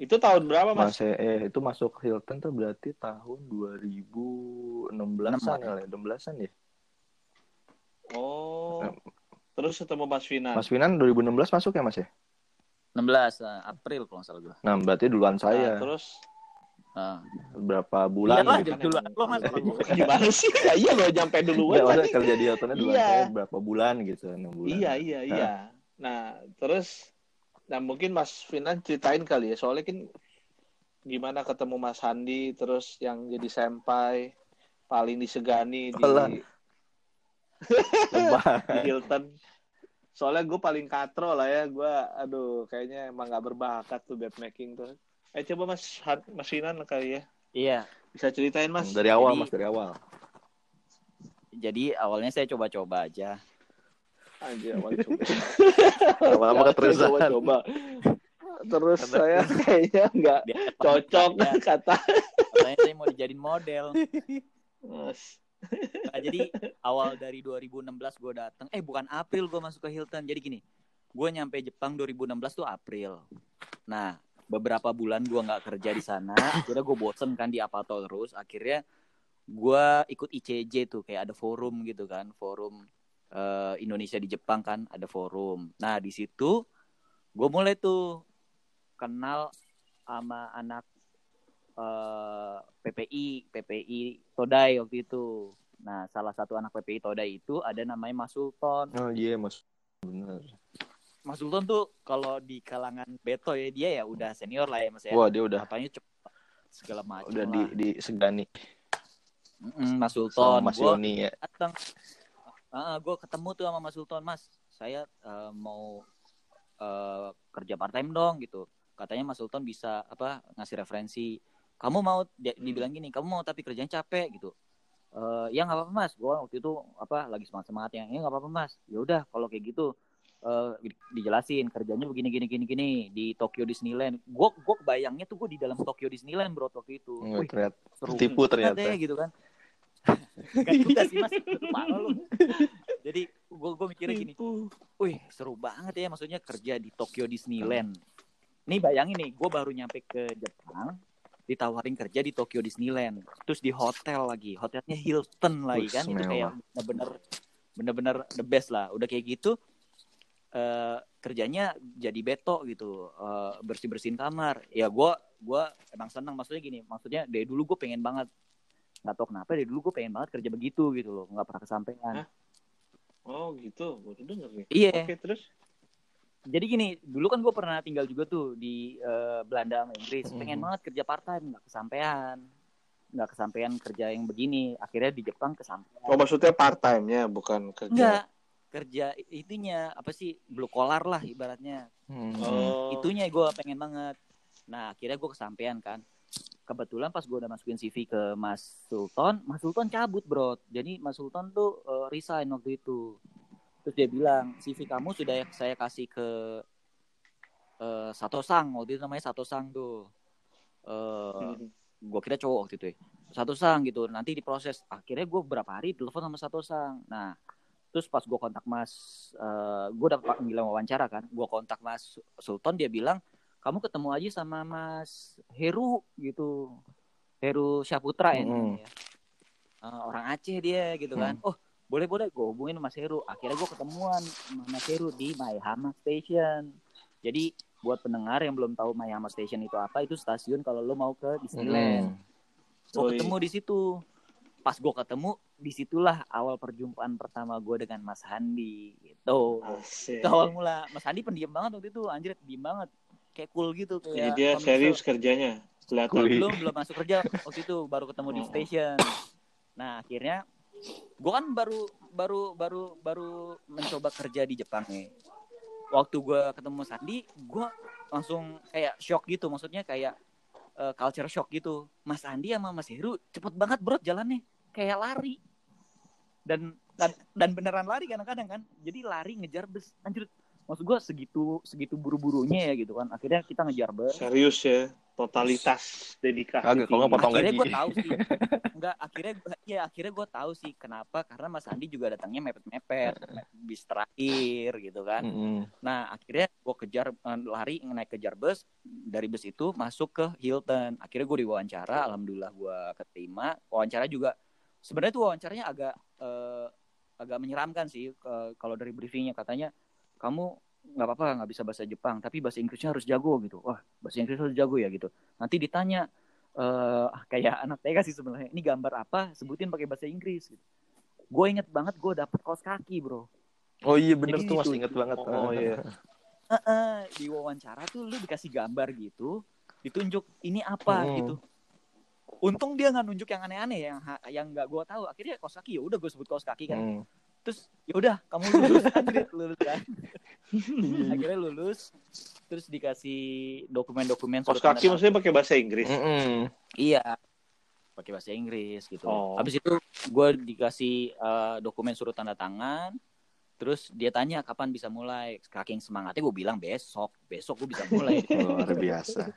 Itu tahun berapa, Mas? Mas eh itu masuk Hilton tuh berarti tahun 2016-an ya, 16-an ya. Oh. Terus ketemu Mas Finan. Mas Winan 2016 masuk ya Mas ya? 16 eh, April kalau nggak salah gua. Nah, berarti duluan Nah, saya. terus Ah. Berapa bulan Iyalah, gitu. jadi dulu lo Mas. gimana sih? Ya, iya lo nyampe duluan tadi. kerja di Hiltonnya duluan Iya. saya berapa bulan gitu, 6 bulan. Iya, iya, iya. Nah, terus nah mungkin Mas Finan ceritain kali ya, soalnya kan gimana ketemu Mas Handi terus yang jadi senpai paling disegani di, di. Hilton. Soalnya gue paling katro lah ya, gue aduh kayaknya emang gak berbakat tuh bed making tuh. Eh coba Mas Mas Finan kali ya, Iya. bisa ceritain Mas. Dari awal Jadi- Mas, dari awal. Jadi awalnya saya coba-coba aja. Anjir, awal coba. Lama-lama keterusan. Coba-coba. Terus saya kayaknya nggak cocok Ya, kata katanya saya mau dijadiin model. Mas. Nah, jadi awal dari 2016 gue datang. Eh bukan April gue masuk ke Hilton. Jadi gini, gue nyampe Jepang 2016 tuh April. Nah beberapa bulan gue nggak kerja di sana. Akhirnya gue bosen kan di Apato terus. Akhirnya gue ikut ICJ tuh kayak ada forum gitu kan, forum eh, Indonesia di Jepang kan ada forum. Nah di situ gue mulai tuh kenal sama anak eh, PPI, PPI Todai waktu itu. Nah, salah satu anak PPI Todai itu ada namanya Mas Sultan. Oh iya Mas. Bener. Mas Sultan tuh kalau di kalangan Beto ya dia ya udah senior lah ya Mas ya. Wah, dia udah Apanya cepet segala macam udah lah. di disegani Mm-mm, Mas sama Sultan. Mas Gua Yoni ya. datang. gue ketemu tuh sama Mas Sultan, Mas. saya eh, mau eh, kerja part time dong gitu katanya Mas Sultan bisa apa ngasih referensi kamu mau dia, dibilang gini kamu mau tapi kerjanya capek gitu Eh ya nggak apa-apa mas gua waktu itu apa lagi semangat semangatnya ya nggak apa-apa mas ya udah kalau kayak gitu di- dijelasin kerjanya begini gini gini gini di Tokyo Disneyland. Gua gua bayangnya tuh gua di dalam Tokyo Disneyland bro waktu itu. Wih, ternyata seru tipu ternyata. deh, gitu kan. Gak juga sih mas. Lu. Jadi gua gua mikirnya gini. Wih seru banget ya maksudnya kerja di Tokyo Disneyland. Nih bayangin nih gue baru nyampe ke Jepang ditawarin kerja di Tokyo Disneyland terus di hotel lagi. Hotelnya Hilton lagi Wih, kan itu kayak bener-bener bener-bener the best lah. Udah kayak gitu eh kerjanya jadi beto gitu bersih bersihin kamar. Ya gue gua emang senang maksudnya gini maksudnya dari dulu gue pengen banget. Nggak tahu kenapa dari dulu gue pengen banget kerja begitu gitu loh. Nggak pernah kesampaian. Hah? Oh gitu, baru denger nih. iya. Oke terus? jadi gini dulu kan gue pernah tinggal juga tuh di eh, Belanda sama Inggris. Mm. pengen banget kerja part time nggak kesampaian. Nggak kesampaian kerja yang begini. Akhirnya di Jepang kesampaian. Oh maksudnya part time-nya bukan kerja. enggak kerja itunya apa sih blue collar lah ibaratnya. Hmm. Oh. itunya gue pengen banget. Nah akhirnya gue kesampaian kan. Kebetulan pas gue udah masukin CV ke Mas Sultan Mas Sultan cabut bro. Jadi Mas Sultan tuh eh, resign waktu itu. Terus dia bilang CV kamu sudah saya kasih ke eh, Sato Sang. Waktu itu namanya Sato Sang tuh. Eh Hmm. gue kira cowok waktu itu ya. Satu sang gitu. Nanti diproses. Akhirnya gue berapa hari telepon sama satu sang. Nah terus pas gue kontak mas gue udah panggilan wawancara kan gue kontak mas Sultan dia bilang kamu ketemu aja sama mas Heru gitu. Heru Syaputra ya Mm. ya. Eh, orang Aceh dia gitu kan. Oh boleh boleh gue hubungin mas Heru. Akhirnya gue ketemuan sama mas Heru di Maihama Station. Jadi buat pendengar yang belum tahu Maihama Station itu apa itu stasiun kalau lo mau ke Disneyland. Hmm. gue ketemu di situ pas gue ketemu di situlah awal perjumpaan pertama gue dengan Mas Handi gitu Asik. itu awal mula Mas Handi pendiam banget waktu itu anjir diem banget kayak cool gitu Jadi kayak dia Tom serius kerjanya. Kelihatan. Wih. belum belum masuk kerja waktu itu baru ketemu di Oh. station nah akhirnya gue kan baru baru baru baru mencoba kerja di Jepang nih waktu gue ketemu Mas Handi gue langsung kayak shock gitu maksudnya kayak eh, culture shock gitu. Mas Andi sama Mas Heru cepet banget bro jalannya. Kayak lari. Dan dan, dan beneran lari kadang-kadang kan. Jadi lari ngejar bus. Anjir maksud gue segitu segitu buru-burunya ya gitu kan. Akhirnya kita ngejar bus. Serius ya. Totalitas dedikasi. Kagak, kalau nggak potong akhirnya gaji. gue tahu sih enggak akhirnya ya akhirnya gue tahu sih kenapa karena Mas Andi juga datangnya mepet-mepet bis terakhir gitu kan Hmm. Nah, akhirnya gue kejar eh, lari naik kejar bus dari bus itu masuk ke Hilton. Akhirnya gue diwawancara, alhamdulillah gue keterima. Wawancara juga sebenarnya tuh wawancaranya agak eh, agak menyeramkan sih kalau dari briefingnya katanya kamu nggak apa-apa nggak bisa bahasa Jepang tapi bahasa Inggrisnya harus jago gitu. Wah bahasa Inggris harus jago ya gitu. Nanti ditanya eh kayak anak TK sih sebenarnya ini gambar apa sebutin pakai bahasa Inggris. Gitu. Gue inget banget gue dapet kaos kaki bro. Oh iya bener Jadi tuh masih itu- inget banget. Oh iya. Heeh, di wawancara tuh lu dikasih gambar gitu, ditunjuk ini apa Hmm. gitu. Untung dia nggak nunjuk yang aneh-aneh yang yang nggak gua tahu. Akhirnya kaos kaki ya udah gue sebut kaos kaki kan. Hmm. Terus ya udah kamu lulus Anjir, lulus kan. Akhirnya lulus terus dikasih dokumen-dokumen Kos tanda kaki maksudnya pakai bahasa Inggris. Mm-mm. Iya. Pakai bahasa Inggris gitu. Oh. Habis itu gue dikasih eh, dokumen suruh tanda tangan. Terus dia tanya kapan bisa mulai. Saking semangatnya gue bilang besok, besok gue bisa mulai. Luar biasa.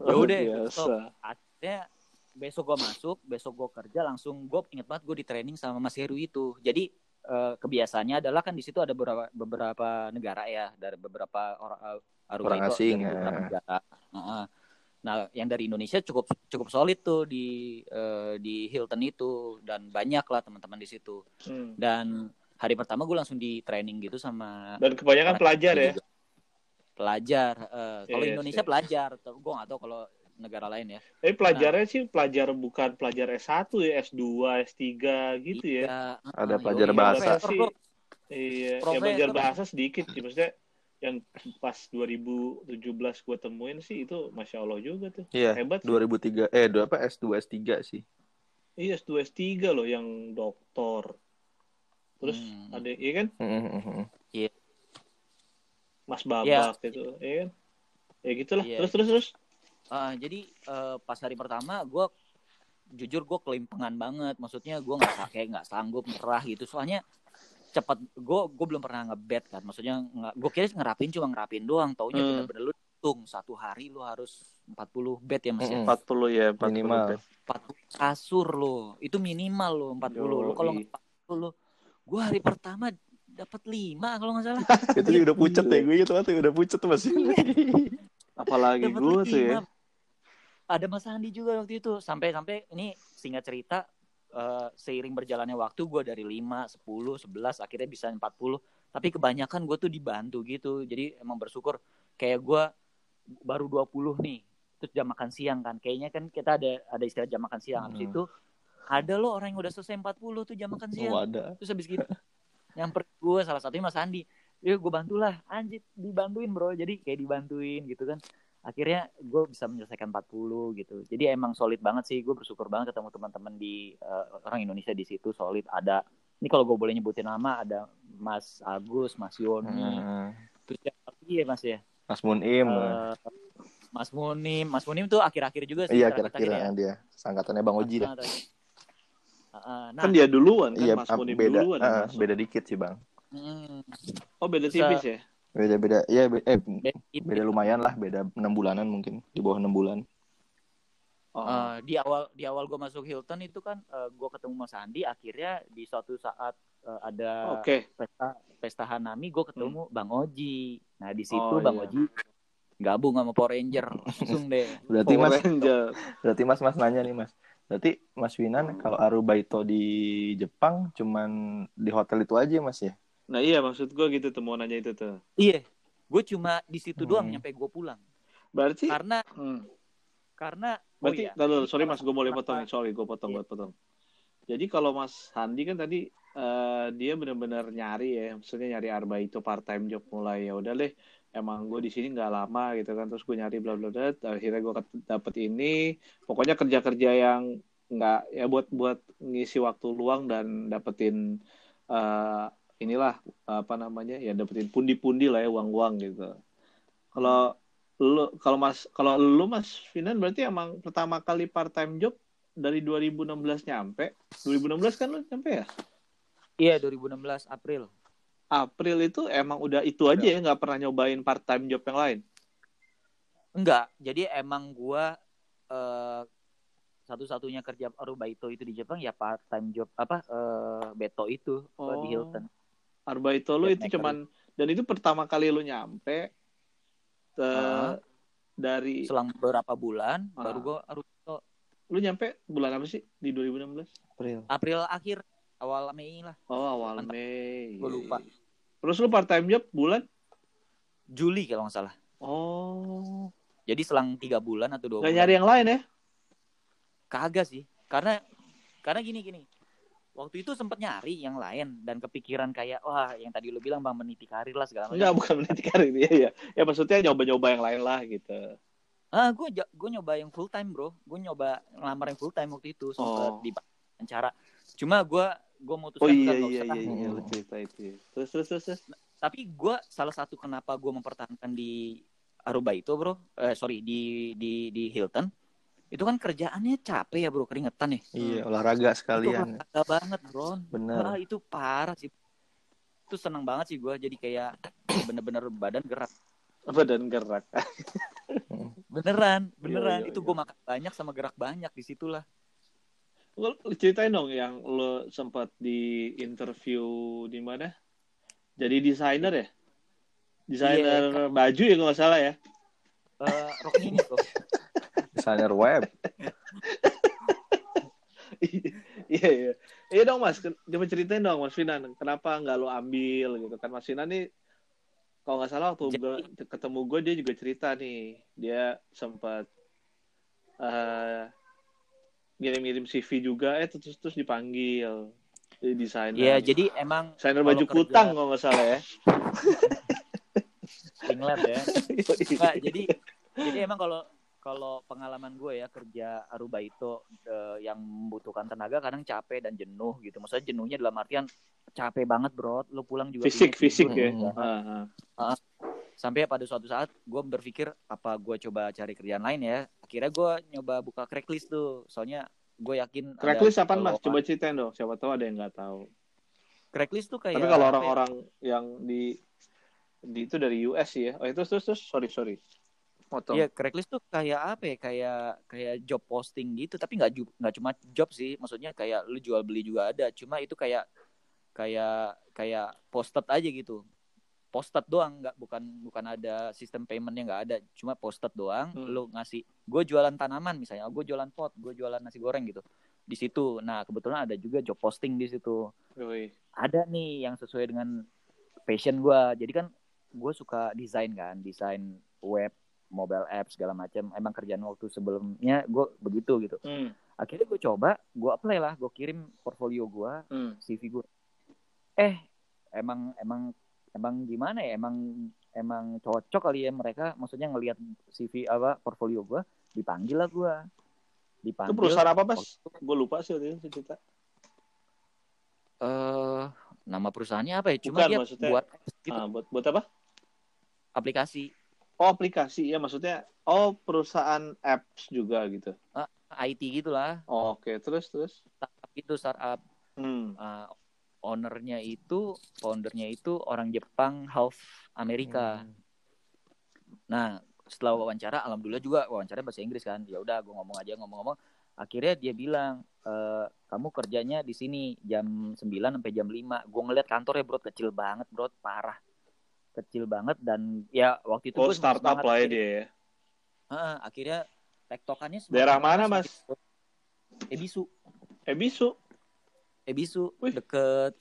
Ya udah, biasa. Akhirnya besok gue masuk, besok gue kerja langsung gue inget banget gue di training sama Mas Heru itu. Jadi eh, kebiasaannya adalah kan di situ ada beberapa beberapa negara ya dari beberapa orang eh, Orang itu asing, dari beberapa ya. negara. Heeh. Nah, yang dari Indonesia cukup cukup solid tuh di eh, di Hilton itu dan banyak lah teman-teman di situ. Hmm. Dan hari pertama gue langsung di training gitu sama Dan kebanyakan orang pelajar ya. juga. Pelajar. eh, kalau Yes, Indonesia yes. pelajar, gue nggak tahu kalau negara lain ya. Tapi pelajarnya sih pelajar bukan pelajar S1 ya, S2, S3 gitu ya. Iya, Ada heeh, pelajar yoi, bahasa. profesor, bro. Iya, Profesor. yang belajar bahasa sedikit sih. Maksudnya yang pas 2017 gue temuin sih itu Masya Allah juga tuh. Iya. Hebat sih. 2003 eh dua apa S2 S3 sih. Iya, S2, S3 loh yang doktor. Terus Hmm. ada, iya kan? Mm-mm. Iya. Mas Babak gitu, ya kan? Ya gitulah. Iya. Terus terus terus. Ah, jadi eh, pas hari pertama gue jujur gue kelimpangan banget maksudnya gue nggak kayak nggak sanggup nyerah gitu soalnya cepat gue gue belum pernah ngebet kan maksudnya nggak gue kira ngerapin cuma ngerapin doang taunya Hmm. bener-bener lu hitung satu hari lu harus 40 bet ya mas ya Mm-mm. 40 ya, 40 Minimal. bet. 40 kasur lo itu minimal lo 40 lo kalau nggak 40 lo gue hari pertama dapat 5 kalau nggak salah Itu juga udah pucet ya, gue gitu tuh udah pucet tuh masih. Apalagi gue tuh ya. Ada Mas Andi juga waktu itu. Sampai-sampai ini singkat cerita eh, seiring berjalannya waktu gue dari 5, 10, 11 akhirnya bisa 40. Tapi kebanyakan gue tuh dibantu gitu. Jadi emang bersyukur kayak gue baru 20 nih. Terus jam makan siang kan. Kayaknya kan kita ada ada istilah jam makan siang. Habis Hmm. itu ada loh orang yang udah selesai 40 tuh jam makan siang. Oh, ada. Terus habis gitu nyamper gue salah satunya Mas Andi. Ya gue bantulah anjir dibantuin bro. Jadi kayak dibantuin gitu kan. Akhirnya gue bisa menyelesaikan 40 gitu. Jadi emang solid banget sih. Gue bersyukur banget ketemu teman-teman di eh, orang Indonesia di situ solid. Ada ini kalau gue boleh nyebutin nama ada Mas Agus, Mas Yoni, Hmm. terus siapa lagi ya Mas ya? Mas Munim. Eh, Mas Munim, Mas Munim tuh akhir-akhir juga sih. iya, terakhir-terakhir kira-kira yang dia. Sangkatannya Bang Oji dah. Nah, Heeh, nah, Kan dia duluan kan, Iya, Mas Munim beda, duluan masuk. beda dikit sih bang. mm, Oh, beda tipis ya? Beda-beda, ya be- eh beda beda lumayan lah, beda enam bulanan mungkin di bawah enam bulan. Oh. Eh, di awal di awal gue masuk Hilton itu kan gue ketemu Mas Andi akhirnya di suatu saat eh, ada Oke. pesta pesta Hanami gue ketemu Bang Oji nah di situ Oh, Bang iya. Oji gabung sama Power Ranger langsung deh Berarti Power mas, Ranger. berarti mas mas nanya nih mas. Berarti Mas Winan kalau Arubaito di Jepang cuman di hotel itu aja mas ya? Nah iya maksud gue gitu tuh mau nanya itu tuh. iya gue cuma di situ doang Hmm. nyampe gue pulang Berarti karena hmm. karena oh berarti iya, tar dulu, sorry Mas, gue boleh potong, sorry gue potong, Iya. gue potong. Jadi kalau Mas Handi kan tadi eh, dia benar-benar nyari ya, maksudnya nyari arba itu part time job mulai ya udah deh, emang gue di sini nggak lama gitu kan, terus gue nyari bla bla bla, akhirnya gue dapet ini, pokoknya kerja-kerja yang nggak ya buat buat ngisi waktu luang dan dapetin eh, inilah apa namanya ya dapetin pundi-pundi lah ya uang-uang gitu. Kalau lu kalau Mas kalau lu Mas Finan berarti emang pertama kali part time job dari 2016 nyampe. 2016 kan lu nyampe ya? iya 2016 April April itu emang udah itu aja ya nggak pernah nyobain part time job yang lain. enggak jadi emang gue eh, satu-satunya kerja Arubaito itu di Jepang ya part time job apa eh, Beto itu eh, di Oh. Hilton Arba itu lu itu cuman dan itu pertama kali lu nyampe eh, Ah. dari selang beberapa bulan Ah. baru gue Arubaito lu nyampe bulan apa sih di 2016? April. April akhir awal Mei lah Oh awal Mantap. Mei. Gua lupa. Terus lu part time job bulan? Juli kalau nggak salah Oh. jadi selang tiga bulan atau dua Nggak bulan nyari yang lain ya? kagak sih karena karena gini gini waktu itu sempet nyari yang lain dan kepikiran kayak wah yang tadi lu bilang bang meniti karir lah segala Enggak, macam bukan meniti karir ya ya. Ya maksudnya nyoba-nyoba yang lain lah gitu. ah gue gue nyoba yang full time bro gue nyoba ngelamar yang full time waktu itu sempet Oh. di wawancara cuma gue gue Oh memutuskan iya enggak, iya usah. iya iya Hmm. lu cerita itu. Terus terus terus. terus. tapi gue salah satu kenapa gue mempertahankan di Aruba itu bro eh sorry di di di Hilton itu kan kerjaannya capek ya bro keringetan ya Iya olahraga itu sekalian. olahraga banget bro Bener. Ah, itu parah sih itu senang banget sih gue jadi kayak bener-bener badan gerak Badan gerak. beneran beneran Iya, iya, itu iya. gue makan banyak sama gerak banyak di situlah Lu lu ceritain dong yang lu sempat di interview di mana? Jadi desainer ya? Desainer Iya, baju ya kalau nggak salah ya? Eh rok ini bro Desainer web. Iya iya. Iya dong Mas, coba ceritain dong Mas Finan, kenapa nggak lu ambil gitu kan? Mas Finan nih kalau nggak salah waktu Jadi- gua, ketemu gue dia juga cerita nih. Dia sempat eh ngirim-ngirim CV juga. Eh terus terus dipanggil. Jadi desainer. Iya jadi emang desainer baju kerja- kutang kalau nggak salah ya. Singlet ya. Nggak, jadi jadi emang kalau kalau pengalaman gue ya kerja Aruba itu eh, yang membutuhkan tenaga kadang capek dan jenuh gitu. Maksudnya jenuhnya dalam artian capek banget bro lu pulang juga Fisik, tidur, fisik ya. udah. Ah, ah. sampai pada suatu saat gue berpikir apa gue coba cari kerjaan lain ya akhirnya gue nyoba buka Craigslist tuh soalnya gue yakin Craigslist apa mas? Coba ceritain dong. Siapa tahu ada yang nggak tahu. Craigslist tuh kayak Tapi kalau ya? orang-orang yang di di itu dari US ya. Oh itu terus terus sorry sorry. Potong. Iya, Craigslist tuh kayak apa ya? Kayak kayak job posting gitu, tapi nggak nggak cuma job sih. Maksudnya kayak lu jual beli juga ada. Cuma itu kayak kayak kayak posted aja gitu. Posted doang, nggak bukan bukan ada sistem paymentnya nggak ada. Cuma posted doang. Hmm. Lu ngasih, gue jualan tanaman misalnya, gue jualan pot, gue jualan nasi goreng gitu. Di situ. Nah kebetulan ada juga job posting di situ Yoi. ada nih yang sesuai dengan passion gue jadi kan gue suka desain kan desain web mobile app segala macam emang kerjaan waktu sebelumnya gue begitu gitu. Hmm, akhirnya gue coba gue apply lah gue kirim portfolio gue hmm. CV gue eh emang emang emang gimana ya? Emang emang cocok kali ya mereka. Maksudnya ngelihat CV apa portfolio gue dipanggil lah gue Itu dipanggil perusahaan apa mas? Gue lupa sih waktu itu cerita. eh nama perusahaannya apa ya? Cuma Bukan, dia maksudnya- buat gitu, Ah, buat buat apa? aplikasi Oh aplikasi. Ya maksudnya. Oh perusahaan apps juga gitu. IT gitulah. Oh, Oke terus terus. startup itu startup. Hmm. uh, ownernya itu foundernya itu orang Jepang half Amerika nah setelah wawancara alhamdulillah juga wawancara bahasa Inggris kan. Ya udah gue ngomong aja ngomong-ngomong. Akhirnya dia bilang e, kamu kerjanya di sini jam 9 sampai jam 5 gue ngeliat kantornya bro kecil banget bro parah kecil banget dan ya waktu itu Oh startup lah ya dia ya. Heeh, akhirnya tektokannya Daerah mana, Mas? Ebisu Ebisu. Ebisu Wih. deket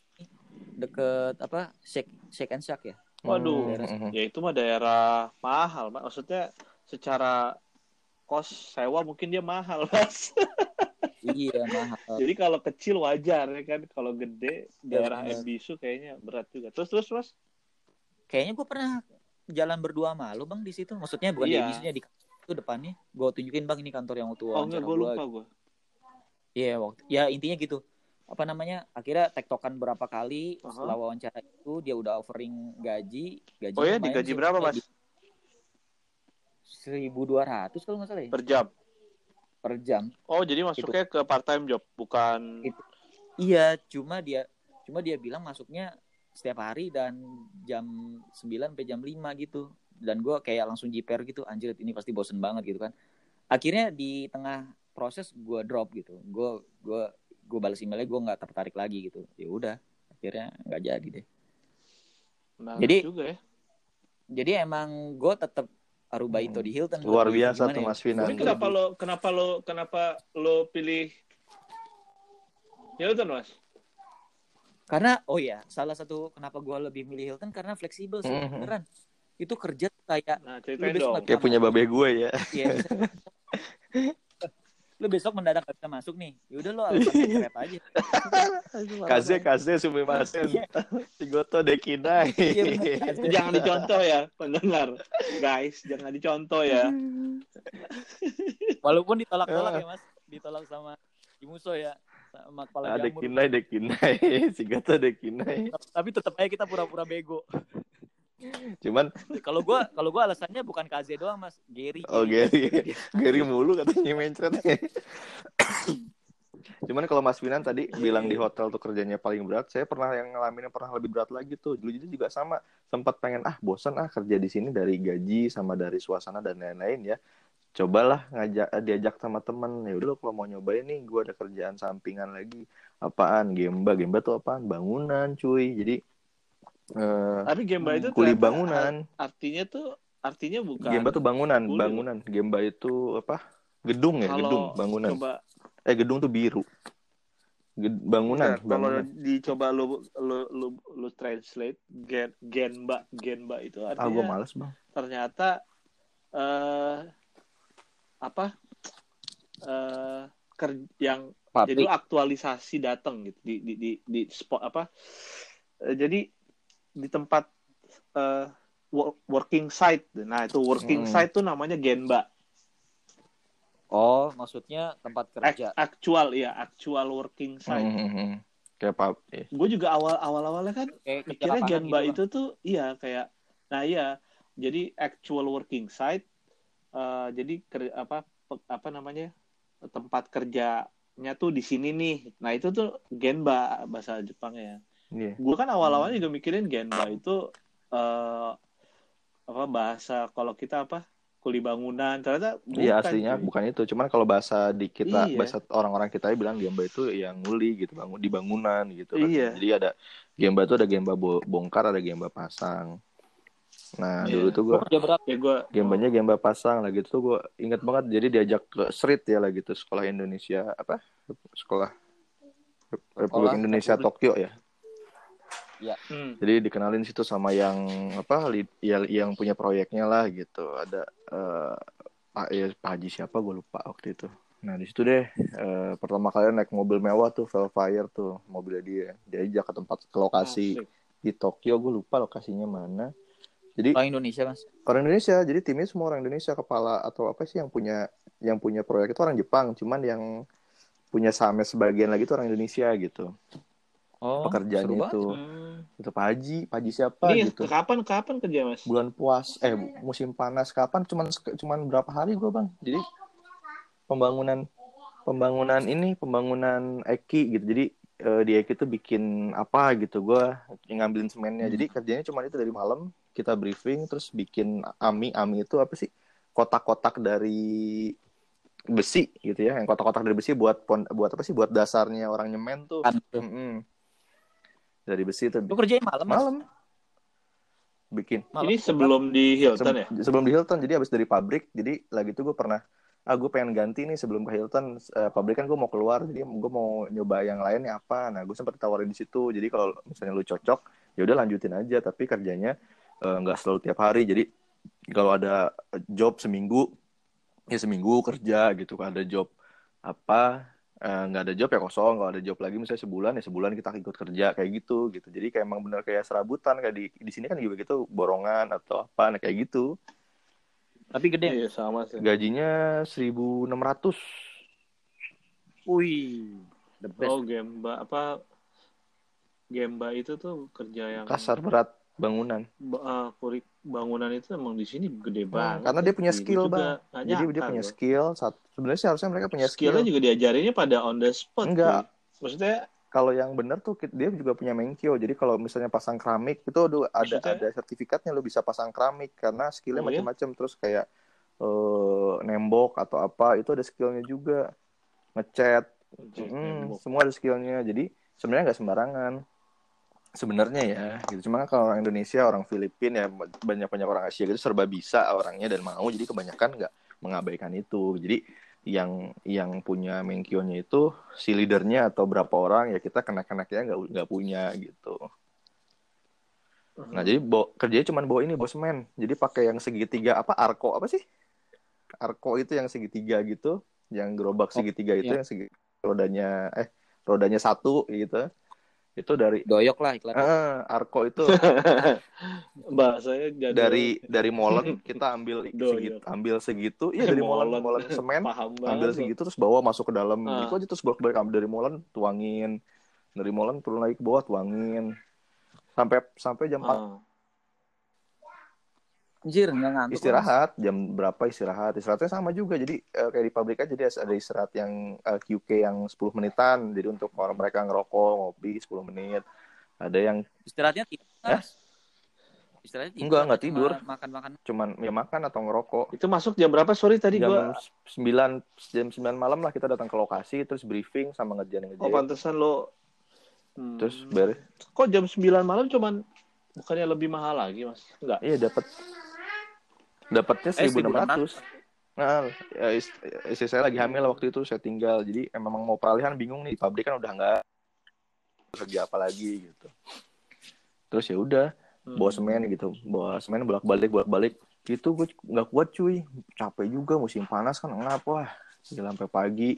deket apa shake shake and shack ya Waduh. daerah Ya itu mah daerah mahal, Mas. Maksudnya secara kos sewa mungkin dia mahal, Mas. iya mahal Jadi kalau kecil wajar ya kan, kalau gede daerah benar. Ebisu kayaknya berat juga. Terus terus Mas. Kayaknya gue pernah jalan berdua sama lu bang di situ maksudnya bukan di Iya. Ebisunya di itu depannya gue tunjukin bang ini kantor yang waktu Oh enggak, gue lupa gue. iya waktu ya intinya gitu apa namanya akhirnya tektokan berapa kali Aha. setelah wawancara itu dia udah offering gaji gaji Oh ya, digaji berapa, Mas? seribu dua ratus kalau nggak salah ya Per jam. per jam Oh, jadi masuknya ke part time job, bukan Itu. Iya, cuma dia cuma dia bilang masuknya setiap hari dan jam 9 sampai jam 5 gitu. Dan gue kayak langsung jiper gitu, anjir ini pasti bosen banget gitu kan. Akhirnya di tengah proses gue drop gitu. Gue gue gue balas emailnya gue nggak tertarik lagi gitu. Ya udah, akhirnya nggak jadi deh. menarik Jadi- juga ya. Jadi emang gue tetap Aruba itu di Hilton. Luar biasa gimana tuh ya? Mas Finan. Tapi kenapa lo kenapa lo kenapa lo pilih Hilton, Mas? Karena oh ya, salah satu kenapa gue lebih milih Hilton karena fleksibel sih, Mhm. beneran. Itu kerja kayak Nah, Lu besok dong. Kayak punya babe gue ya. Iya. lu besok mendadak gak bisa masuk nih. Yaudah lo alasan keret aja. Kaze kaze sumimasen. Iya. Sigoto dekinai. Iya, jangan dicontoh ya, pendengar. Guys, jangan dicontoh ya. Walaupun ditolak-tolak ya mas. Ditolak sama Imuso ya. Sama kepala Ah, jamur. dekinai dekinai. Sigoto dekinai. Tapi tetap aja kita pura-pura bego. Cuman Kalau gua kalau gua alasannya bukan Kaze doang mas. Gary. Oh Gary, Gary mulu katanya mencret. Cuman kalau Mas Winan tadi bilang di hotel tuh kerjanya paling berat, saya pernah yang ngalamin yang pernah lebih berat lagi tuh. Dulu itu juga sama, sempat pengen ah bosan ah kerja di sini dari gaji sama dari suasana dan lain-lain ya. Cobalah ngajak diajak sama temen ya udah kalau mau nyobain nih gue ada kerjaan sampingan lagi apaan gemba gemba tuh apaan bangunan cuy jadi eh Tapi Gemba itu kuli bangunan artinya tuh artinya bukan Gemba tuh bangunan, Kuli. bangunan. Gemba itu apa? Gedung ya, Kalau gedung, bangunan. Coba Eh gedung tuh biru. Ged- bangunan, Bentar, kalau bangunan. dicoba lu lu lu, lu translate gen, genba genba itu Ah, artinya males bang. ternyata eh apa eh ker- yang jadi Pabrik. aktualisasi datang gitu di di di, di spot apa Eh, jadi di tempat eh wo- working site nah itu working Hmm. site tuh namanya genba Oh maksudnya tempat kerja. actual ya actual working site Hmm, hmm, hmm. kayak apa eh, gue juga awal awal awalnya kan Kayak mikirnya Genba gitu, itu tuh iya kayak nah iya jadi actual working site eh, jadi ker- apa pe- apa namanya tempat kerjanya tuh di sini nih nah itu tuh Genba bahasa Jepangnya iya gue kan awal awalnya juga mikirin Genba itu eh, apa bahasa kalau kita apa kuli bangunan ternyata bukan Iya aslinya cuy. bukan itu, cuman kalau bahasa di kita, Iya. bahasa orang-orang kita bilang gemba itu yang nguli gitu, bangun di bangunan gitu kan. Iya. Jadi ada gemba itu ada gemba bo- bongkar, ada gemba pasang. Nah Iya. dulu tuh gue Gua kerja berat. ya gue gembanya gemba pasang lah gitu tuh gue inget banget. Jadi diajak ke street ya lah gitu sekolah Indonesia apa sekolah Republik Sekolah Indonesia Republik- Tokyo ya. Hmm. Jadi dikenalin situ sama yang apa li- ya, yang punya proyeknya lah gitu. Ada eh, Pak ya, Pak Haji siapa gue lupa waktu itu. Nah di situ deh eh, pertama kali naik mobil mewah tuh Velfire tuh mobilnya dia. Dia ajak ke tempat ke lokasi Asik. di Tokyo gue lupa lokasinya mana. Jadi Orang Indonesia mas. orang Indonesia. Jadi timnya semua orang Indonesia kepala atau apa sih yang punya yang punya proyek itu orang Jepang. Cuman yang punya sahamnya sebagian lagi itu orang Indonesia gitu. Oh, banget. itu. Hmm. itu Pak Haji. Pak Haji siapa Ini gitu. kapan kapan kerja mas? bulan puas. Eh musim panas. Kapan? Cuman cuman berapa hari gue bang? Jadi pembangunan pembangunan ini pembangunan Eki gitu. Jadi eh, di Eki tuh bikin apa gitu. Gue ngambilin semennya. Jadi kerjanya cuma itu dari malam kita briefing terus bikin ami ami itu apa sih? Kotak-kotak dari besi gitu ya yang kotak-kotak dari besi buat pon- buat apa sih? Buat dasarnya orang nyemen tuh. Kan. Mm-mm. dari besi itu. Lu kerjain malam mas? malam. Bikin. Malam. Ini sebelum di Hilton ya? Se- sebelum di Hilton jadi habis dari pabrik jadi lagi tuh gue pernah ah gue pengen ganti nih sebelum ke Hilton. Eh, pabrik kan gue mau keluar jadi gue mau nyoba yang lainnya apa. Nah gue sempat tawarin di situ. Jadi kalau misalnya lu cocok ya udah lanjutin aja. Tapi kerjanya eh, nggak selalu tiap hari jadi kalau ada job seminggu ya seminggu kerja gitu kalau ada job apa eh, nggak ada job ya kosong kalau ada job lagi misalnya sebulan ya sebulan kita ikut kerja kayak gitu gitu jadi kayak emang bener kayak serabutan kayak di di sini kan juga gitu borongan atau apa nah kayak gitu Tapi gede. Iya sama sih. gajinya 1.600 Wih, the best. Oh Gemba apa? Gemba itu tuh kerja yang kasar berat bangunan ba- ah, kurik bangunan itu emang di sini gede banget. karena dia punya skill juga bang nggak jadi dia punya gua. skill satu sebenarnya sih harusnya mereka punya skill Skillnya juga diajarinnya pada on the spot. Enggak. cuy. Maksudnya kalau yang benar tuh dia juga punya menkyo jadi kalau misalnya pasang keramik itu aduh, ada Maksudnya? ada sertifikatnya lo bisa pasang keramik karena skillnya Oh, iya? macam-macam terus kayak eh, nembok atau apa itu ada skillnya juga ngecat Mm, semua ada skillnya jadi sebenarnya nggak sembarangan sebenarnya ya gitu. Cuma kalau orang Indonesia orang Filipina ya banyak banyak orang Asia gitu serba bisa orangnya dan mau. Jadi kebanyakan nggak mengabaikan itu. Jadi yang yang punya menkyonya itu si leadernya atau berapa orang ya kita kena-kenaknya nggak nggak punya gitu. Nah jadi bawa, kerjanya cuma bawa ini semen jadi pakai yang segitiga apa arko apa sih? Arko itu yang segitiga gitu yang gerobak segitiga itu iya. yang segi rodanya eh rodanya satu gitu itu dari Doyok lah iklan. eh, arko itu bahasanya jadul. dari dari molen kita ambil segitu ambil segitu iya dari molen Molen. semen paham ambil segitu terus bawa masuk ke dalam Ah. itu aja terus bolak balik ambil dari molen tuangin dari molen turun lagi ke bawah tuangin sampai sampai jam 4 Ah. Anjir, nggak ngantuk. istirahat jam berapa istirahat istirahatnya sama juga jadi eh, kayak di pabrik aja dia ada istirahat yang eh, QK yang 10 menitan jadi untuk orang mereka ngerokok ngopi 10 menit ada yang. Istirahatnya tidur. Mas. Istirahatnya tidur. Enggak, enggak tidur. Makan-makan. cuman ya makan atau ngerokok Itu masuk jam berapa? Sorry tadi jam gua 9 jam 9 malam lah kita datang ke lokasi terus briefing sama ngerjain Oh pantesan lo Hmm. terus beres Kok jam 9 malam cuman bukannya lebih mahal lagi, Mas? Enggak. iya dapat dapatnya Eh, 1600 Nah, ya, ist- istri saya lagi hamil waktu itu saya tinggal. Jadi emang mau peralihan bingung nih. Di pabrik kan udah nggak kerja apa lagi gitu. Terus ya udah Hmm. bawa semen gitu. Bawa semen bolak balik bolak balik itu gue nggak kuat cuy. Capek juga musim panas kan ngap wah. Gila sampai pagi.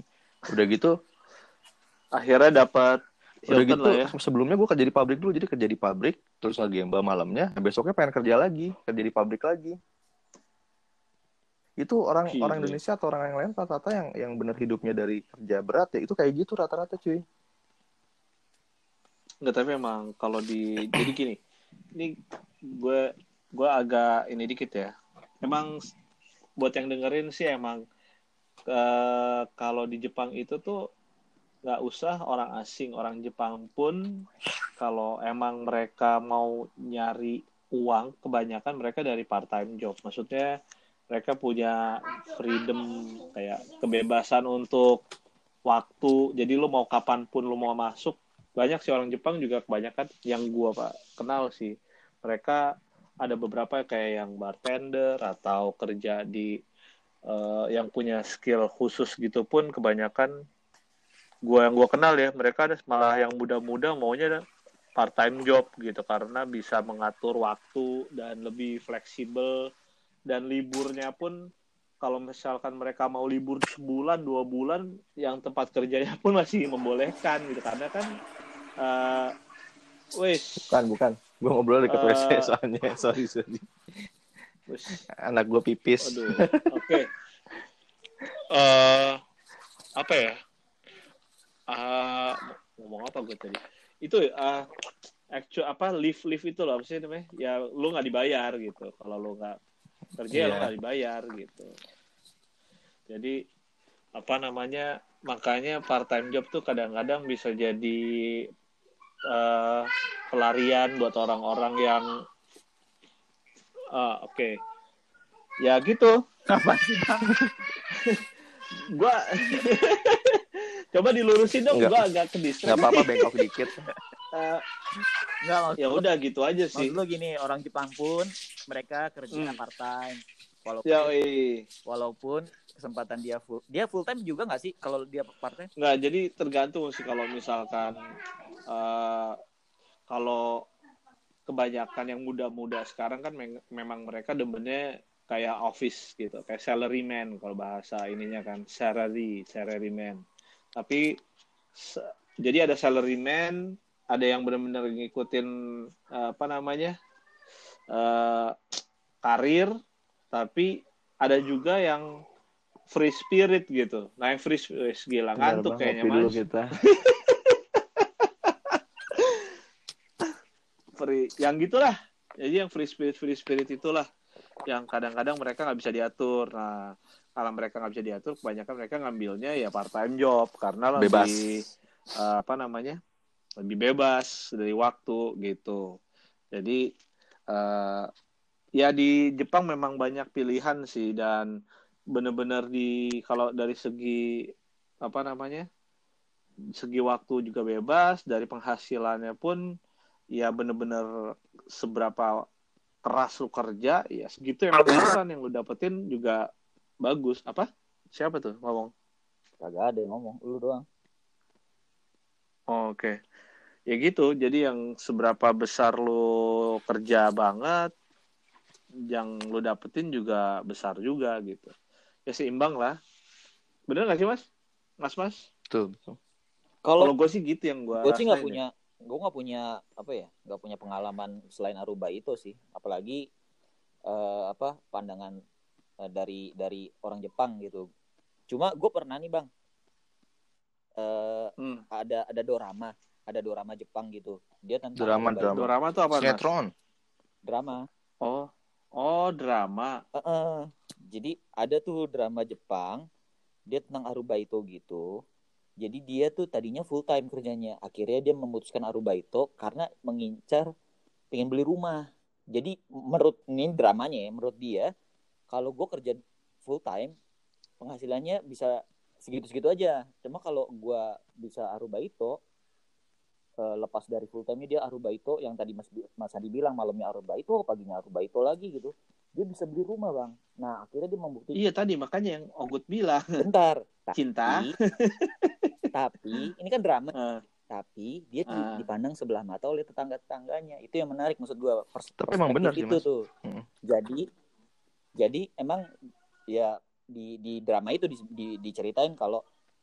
Udah gitu Akhirnya dapat udah gitu lah ya. sebelumnya gue kerja di pabrik dulu. Jadi kerja di pabrik terus lagi mbak malamnya besoknya pengen kerja lagi kerja di pabrik lagi itu orang Gila. orang Indonesia atau orang yang lain rata-rata yang yang benar hidupnya dari kerja berat ya itu kayak gitu rata-rata cuy Enggak tapi emang kalau di jadi gini, ini gue gue agak ini dikit ya. Emang buat yang dengerin sih emang eh, kalau di Jepang itu tuh nggak usah orang asing, orang Jepang pun kalau emang mereka mau nyari uang, kebanyakan mereka dari part time job. Maksudnya mereka punya freedom kayak kebebasan untuk waktu. Jadi lu mau kapan pun lu mau masuk banyak sih orang Jepang juga kebanyakan yang gua pak kenal sih mereka ada beberapa kayak yang bartender atau kerja di eh, yang punya skill khusus gitu pun kebanyakan gua yang gua kenal ya mereka ada malah yang muda-muda maunya part time job gitu karena bisa mengatur waktu dan lebih fleksibel dan liburnya pun kalau misalkan mereka mau libur sebulan dua bulan yang tempat kerjanya pun masih membolehkan gitu karena kan eh wis Bukan, bukan. Gue ngobrol deket Eh. WC soalnya. Sorry, sorry. wis Anak gue pipis. Aduh, oke. Eh, apa ya? Ah, ngomong apa gue tadi? Itu uh, actual apa live live itu loh apa sih namanya? Ya lu nggak dibayar gitu. Kalau lu nggak kerja lu Iya. nggak dibayar gitu. Jadi apa namanya? Makanya part time job tuh kadang-kadang bisa jadi eh, pelarian buat orang-orang yang ah, oke. Ya gitu. Apa sih bang? gua coba dilurusin dong Nggak. gua agak ke Gak apa-apa bengkok dikit. Enggak maksud ya udah gitu aja sih Maksud lu gini, orang Jepang pun mereka kerja Hmm. part time. Walaupun ya walaupun kesempatan dia full dia full time juga nggak sih kalau dia part time? nggak jadi tergantung sih kalau misalkan eh, kalau kebanyakan yang muda-muda sekarang kan memang mereka demennya kayak office gitu kayak salaryman kalau bahasa ininya kan salary salaryman tapi se- jadi ada salaryman ada yang benar-benar ngikutin eh, apa namanya eh, karir tapi ada juga yang free spirit gitu nah yang free spirit gila ngantuk kayaknya mas kita. free yang gitulah jadi yang free spirit free spirit itulah yang kadang-kadang mereka nggak bisa diatur nah kalau mereka nggak bisa diatur kebanyakan mereka ngambilnya ya part time job karena lebih Bebas. eh, apa namanya lebih bebas dari waktu gitu jadi eh, ya di Jepang memang banyak pilihan sih dan bener-bener di kalau dari segi apa namanya segi waktu juga bebas dari penghasilannya pun ya bener-bener seberapa keras lu kerja ya segitu yang beneran yang lu dapetin juga bagus apa siapa tuh ngomong Kagak ada yang ngomong, lu doang. Oh, Oke. Ya gitu. Jadi yang seberapa besar lu kerja banget, yang lu dapetin juga besar juga gitu. Ya seimbang lah. Bener gak sih mas? Mas mas? Betul, betul. Kalau Kalau gue sih gitu yang gue gue sih nggak punya gue nggak punya apa ya nggak punya pengalaman selain Aruba itu sih apalagi eh, apa pandangan eh, dari dari orang Jepang gitu cuma gue pernah nih bang eh Hmm. ada ada dorama ada dorama Jepang gitu dia tentang Drama, drama. itu. Dorama tuh apa? Sinetron. drama Oh, oh drama. Eh, eh. jadi ada tuh drama Jepang dia tentang Aruba itu gitu jadi dia tuh tadinya full time kerjanya akhirnya dia memutuskan Aruba itu karena mengincar pengen beli rumah jadi menurut ini dramanya ya menurut dia kalau gue kerja full time penghasilannya bisa segitu-segitu aja cuma kalau gue bisa Aruba eh, lepas dari full time dia Aruba itu yang tadi Mas Mas Adi bilang malamnya Aruba itu paginya Aruba itu lagi gitu dia bisa beli rumah bang nah akhirnya dia membuktikan Iya tadi makanya yang Ogut bilang bentar tapi, cinta. tapi ini kan drama Eh, tapi dia di- Ah. dipandang sebelah mata oleh tetangga tetangganya itu yang menarik maksud gua pers- Tapi emang benar sih, itu Mas. tuh Mm. jadi jadi emang ya di di drama itu di, di- diceritain kalau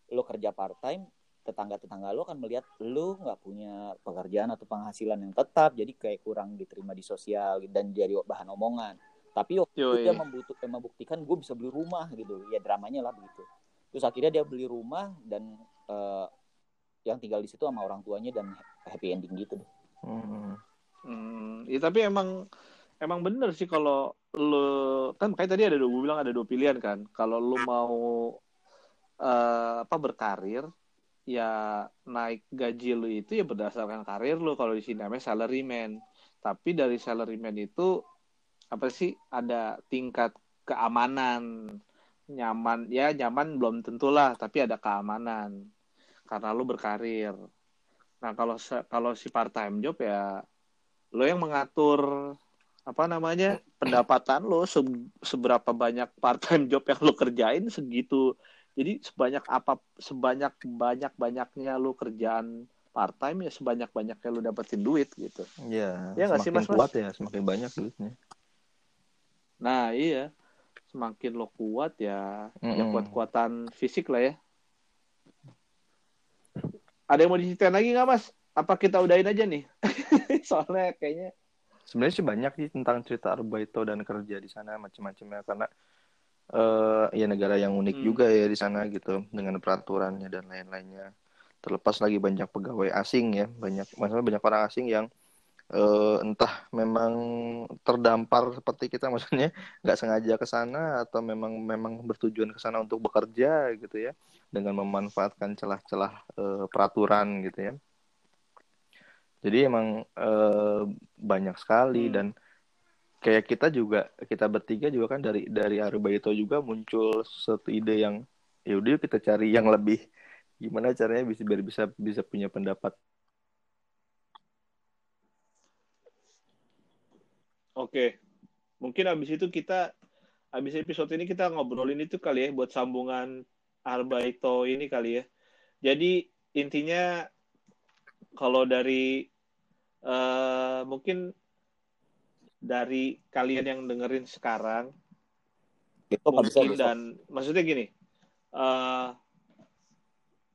lo kerja part time tetangga tetangga lo kan melihat lo nggak punya pekerjaan atau penghasilan yang tetap jadi kayak kurang diterima di sosial dan jadi bahan omongan tapi waktu itu Yoi. dia membutuh eh, membuktikan gue bisa beli rumah gitu ya dramanya lah begitu terus akhirnya dia beli rumah dan eh, yang tinggal di situ sama orang tuanya dan happy ending gitu deh. Hmm. Hmm, ya tapi emang emang bener sih kalau lu kan kayak tadi ada dua gue bilang ada dua pilihan kan. Kalau lu mau eh, apa berkarir ya naik gaji lu itu ya berdasarkan karir lu kalau di sini namanya salaryman. Tapi dari salaryman itu apa sih ada tingkat keamanan nyaman ya nyaman belum tentulah tapi ada keamanan karena lu berkarir. Nah kalau kalau si part time job ya lo yang mengatur apa namanya pendapatan lo se- seberapa banyak part time job yang lo kerjain segitu jadi sebanyak apa sebanyak banyak banyaknya lo kerjaan part time ya sebanyak banyaknya lo dapetin duit gitu Ya, Ya nggak sih, semakin Mas, Mas? kuat ya, semakin banyak duitnya. nah iya semakin lo kuat ya ya Mm-mm. kuat-kuatan fisik lah ya ada yang mau diceritain lagi nggak mas apa kita udahin aja nih soalnya kayaknya Sebenarnya sih banyak sih tentang cerita Arbaito dan kerja di sana macam-macamnya karena eh ya negara yang unik Hmm. juga ya di sana gitu dengan peraturannya dan lain-lainnya. Terlepas lagi banyak pegawai asing ya, banyak maksudnya banyak orang asing yang eh, entah memang terdampar seperti kita maksudnya nggak sengaja ke sana atau memang memang bertujuan ke sana untuk bekerja gitu ya dengan memanfaatkan celah-celah eh, peraturan gitu ya. Jadi emang eh, banyak sekali Hmm. dan kayak kita juga kita bertiga juga kan dari dari Arubaito juga muncul satu ide yang ya udah yuk kita cari yang lebih gimana caranya bisa biar bisa bisa punya pendapat Oke, mungkin abis itu kita, abis episode ini kita ngobrolin itu kali ya, buat sambungan Arbaito ini kali ya. Jadi intinya kalau dari eh, mungkin dari kalian yang dengerin sekarang, bisa mungkin besok. dan maksudnya gini, eh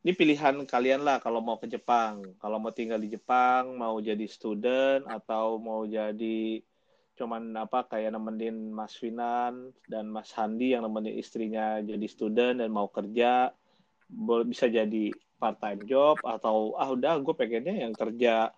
ini pilihan kalian lah kalau mau ke Jepang, kalau mau tinggal di Jepang, mau jadi student atau mau jadi cuman apa kayak nemenin Mas Finan dan Mas Handi yang nemenin istrinya jadi student dan mau kerja bisa jadi part time job atau ah udah gue pengennya yang kerja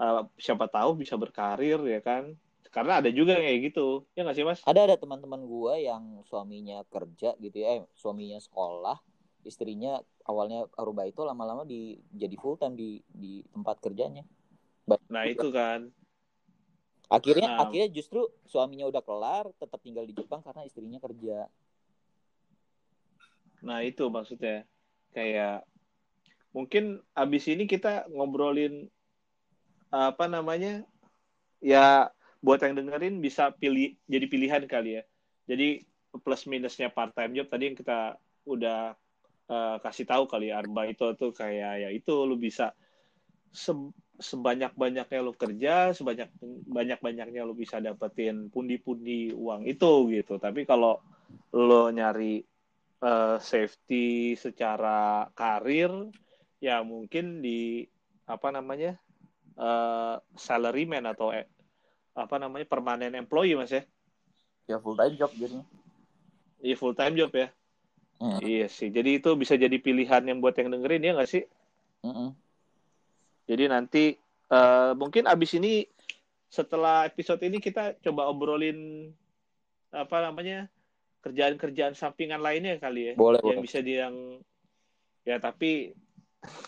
eh, siapa tahu bisa berkarir ya kan karena ada juga yang kayak gitu ya nggak sih mas Ada ada teman-teman gua yang suaminya kerja gitu ya, eh, suaminya sekolah, istrinya awalnya Arubaito lama-lama di jadi full time di di tempat kerjanya. nah itu kan Akhirnya Nah. akhirnya justru suaminya udah kelar, tetap tinggal di Jepang karena istrinya kerja. Nah itu maksudnya kayak mungkin abis ini kita ngobrolin apa namanya ya buat yang dengerin bisa pilih jadi pilihan kali ya. Jadi plus minusnya part time job tadi yang kita udah eh, kasih tahu kali ya Arba itu tuh kayak ya itu lu bisa se- sebanyak-banyaknya lu kerja, sebanyak banyak-banyaknya lu bisa dapetin pundi-pundi uang itu gitu. Tapi kalau lo nyari eh, safety secara karir ya mungkin di apa namanya eh salaryman atau apa namanya permanent employee mas ya Ya full time job jadinya. iya full time job ya Hmm. iya sih jadi itu bisa jadi pilihan yang buat yang dengerin ya nggak sih Mm-mm. jadi nanti eh, mungkin abis ini setelah episode ini kita coba obrolin apa namanya kerjaan-kerjaan sampingan lainnya kali ya Boleh, yang boleh. bisa di yang ya tapi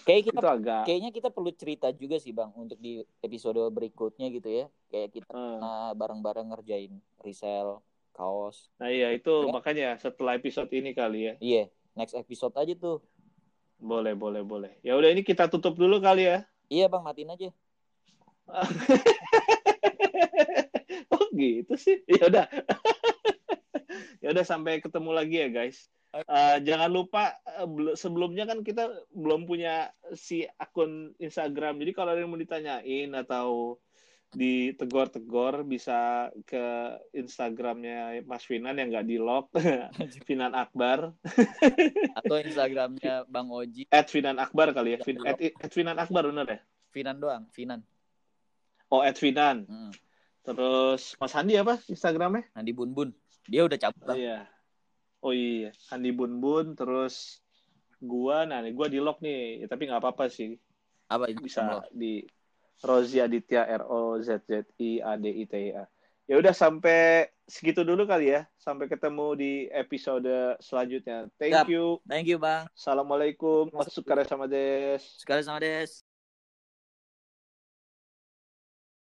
Kayak kita agak kayaknya kita perlu cerita juga sih Bang untuk di episode berikutnya gitu ya. Kayak kita nah, bareng-bareng ngerjain resell kaos. nah iya itu Ya. makanya setelah episode ini kali ya Iya, next episode aja tuh. boleh boleh boleh ya udah ini kita tutup dulu kali ya Iya Bang, matiin aja. oh gitu sih ya udah ya udah sampai ketemu lagi ya guys Eh, jangan lupa bel- sebelumnya kan kita belum punya si akun Instagram. Jadi kalau ada yang mau ditanyain atau ditegor-tegor bisa ke Instagramnya Mas Finan yang nggak di lock Finan Akbar. Atau Instagramnya Bang Oji, at Finan Akbar kali ya. Fin, at, at Finan Akbar bener ya? Finan doang, Finan. oh at Finan. Hmm. terus Mas Handi apa Instagramnya? Nandi Bun Bun. Dia udah cabut Oh iya. Oh iya, Andi Bun Bun terus gua nah nih gua di lock nih, ya, tapi nggak apa-apa sih. Apa Instagram bisa di Rozi Aditya R O Z Z I A D I T A. Ya udah sampai segitu dulu kali ya. Sampai ketemu di episode selanjutnya. Thank Siap. you. Thank you, Bang. Assalamualaikum. Masuk sama des. Sekali sama Des.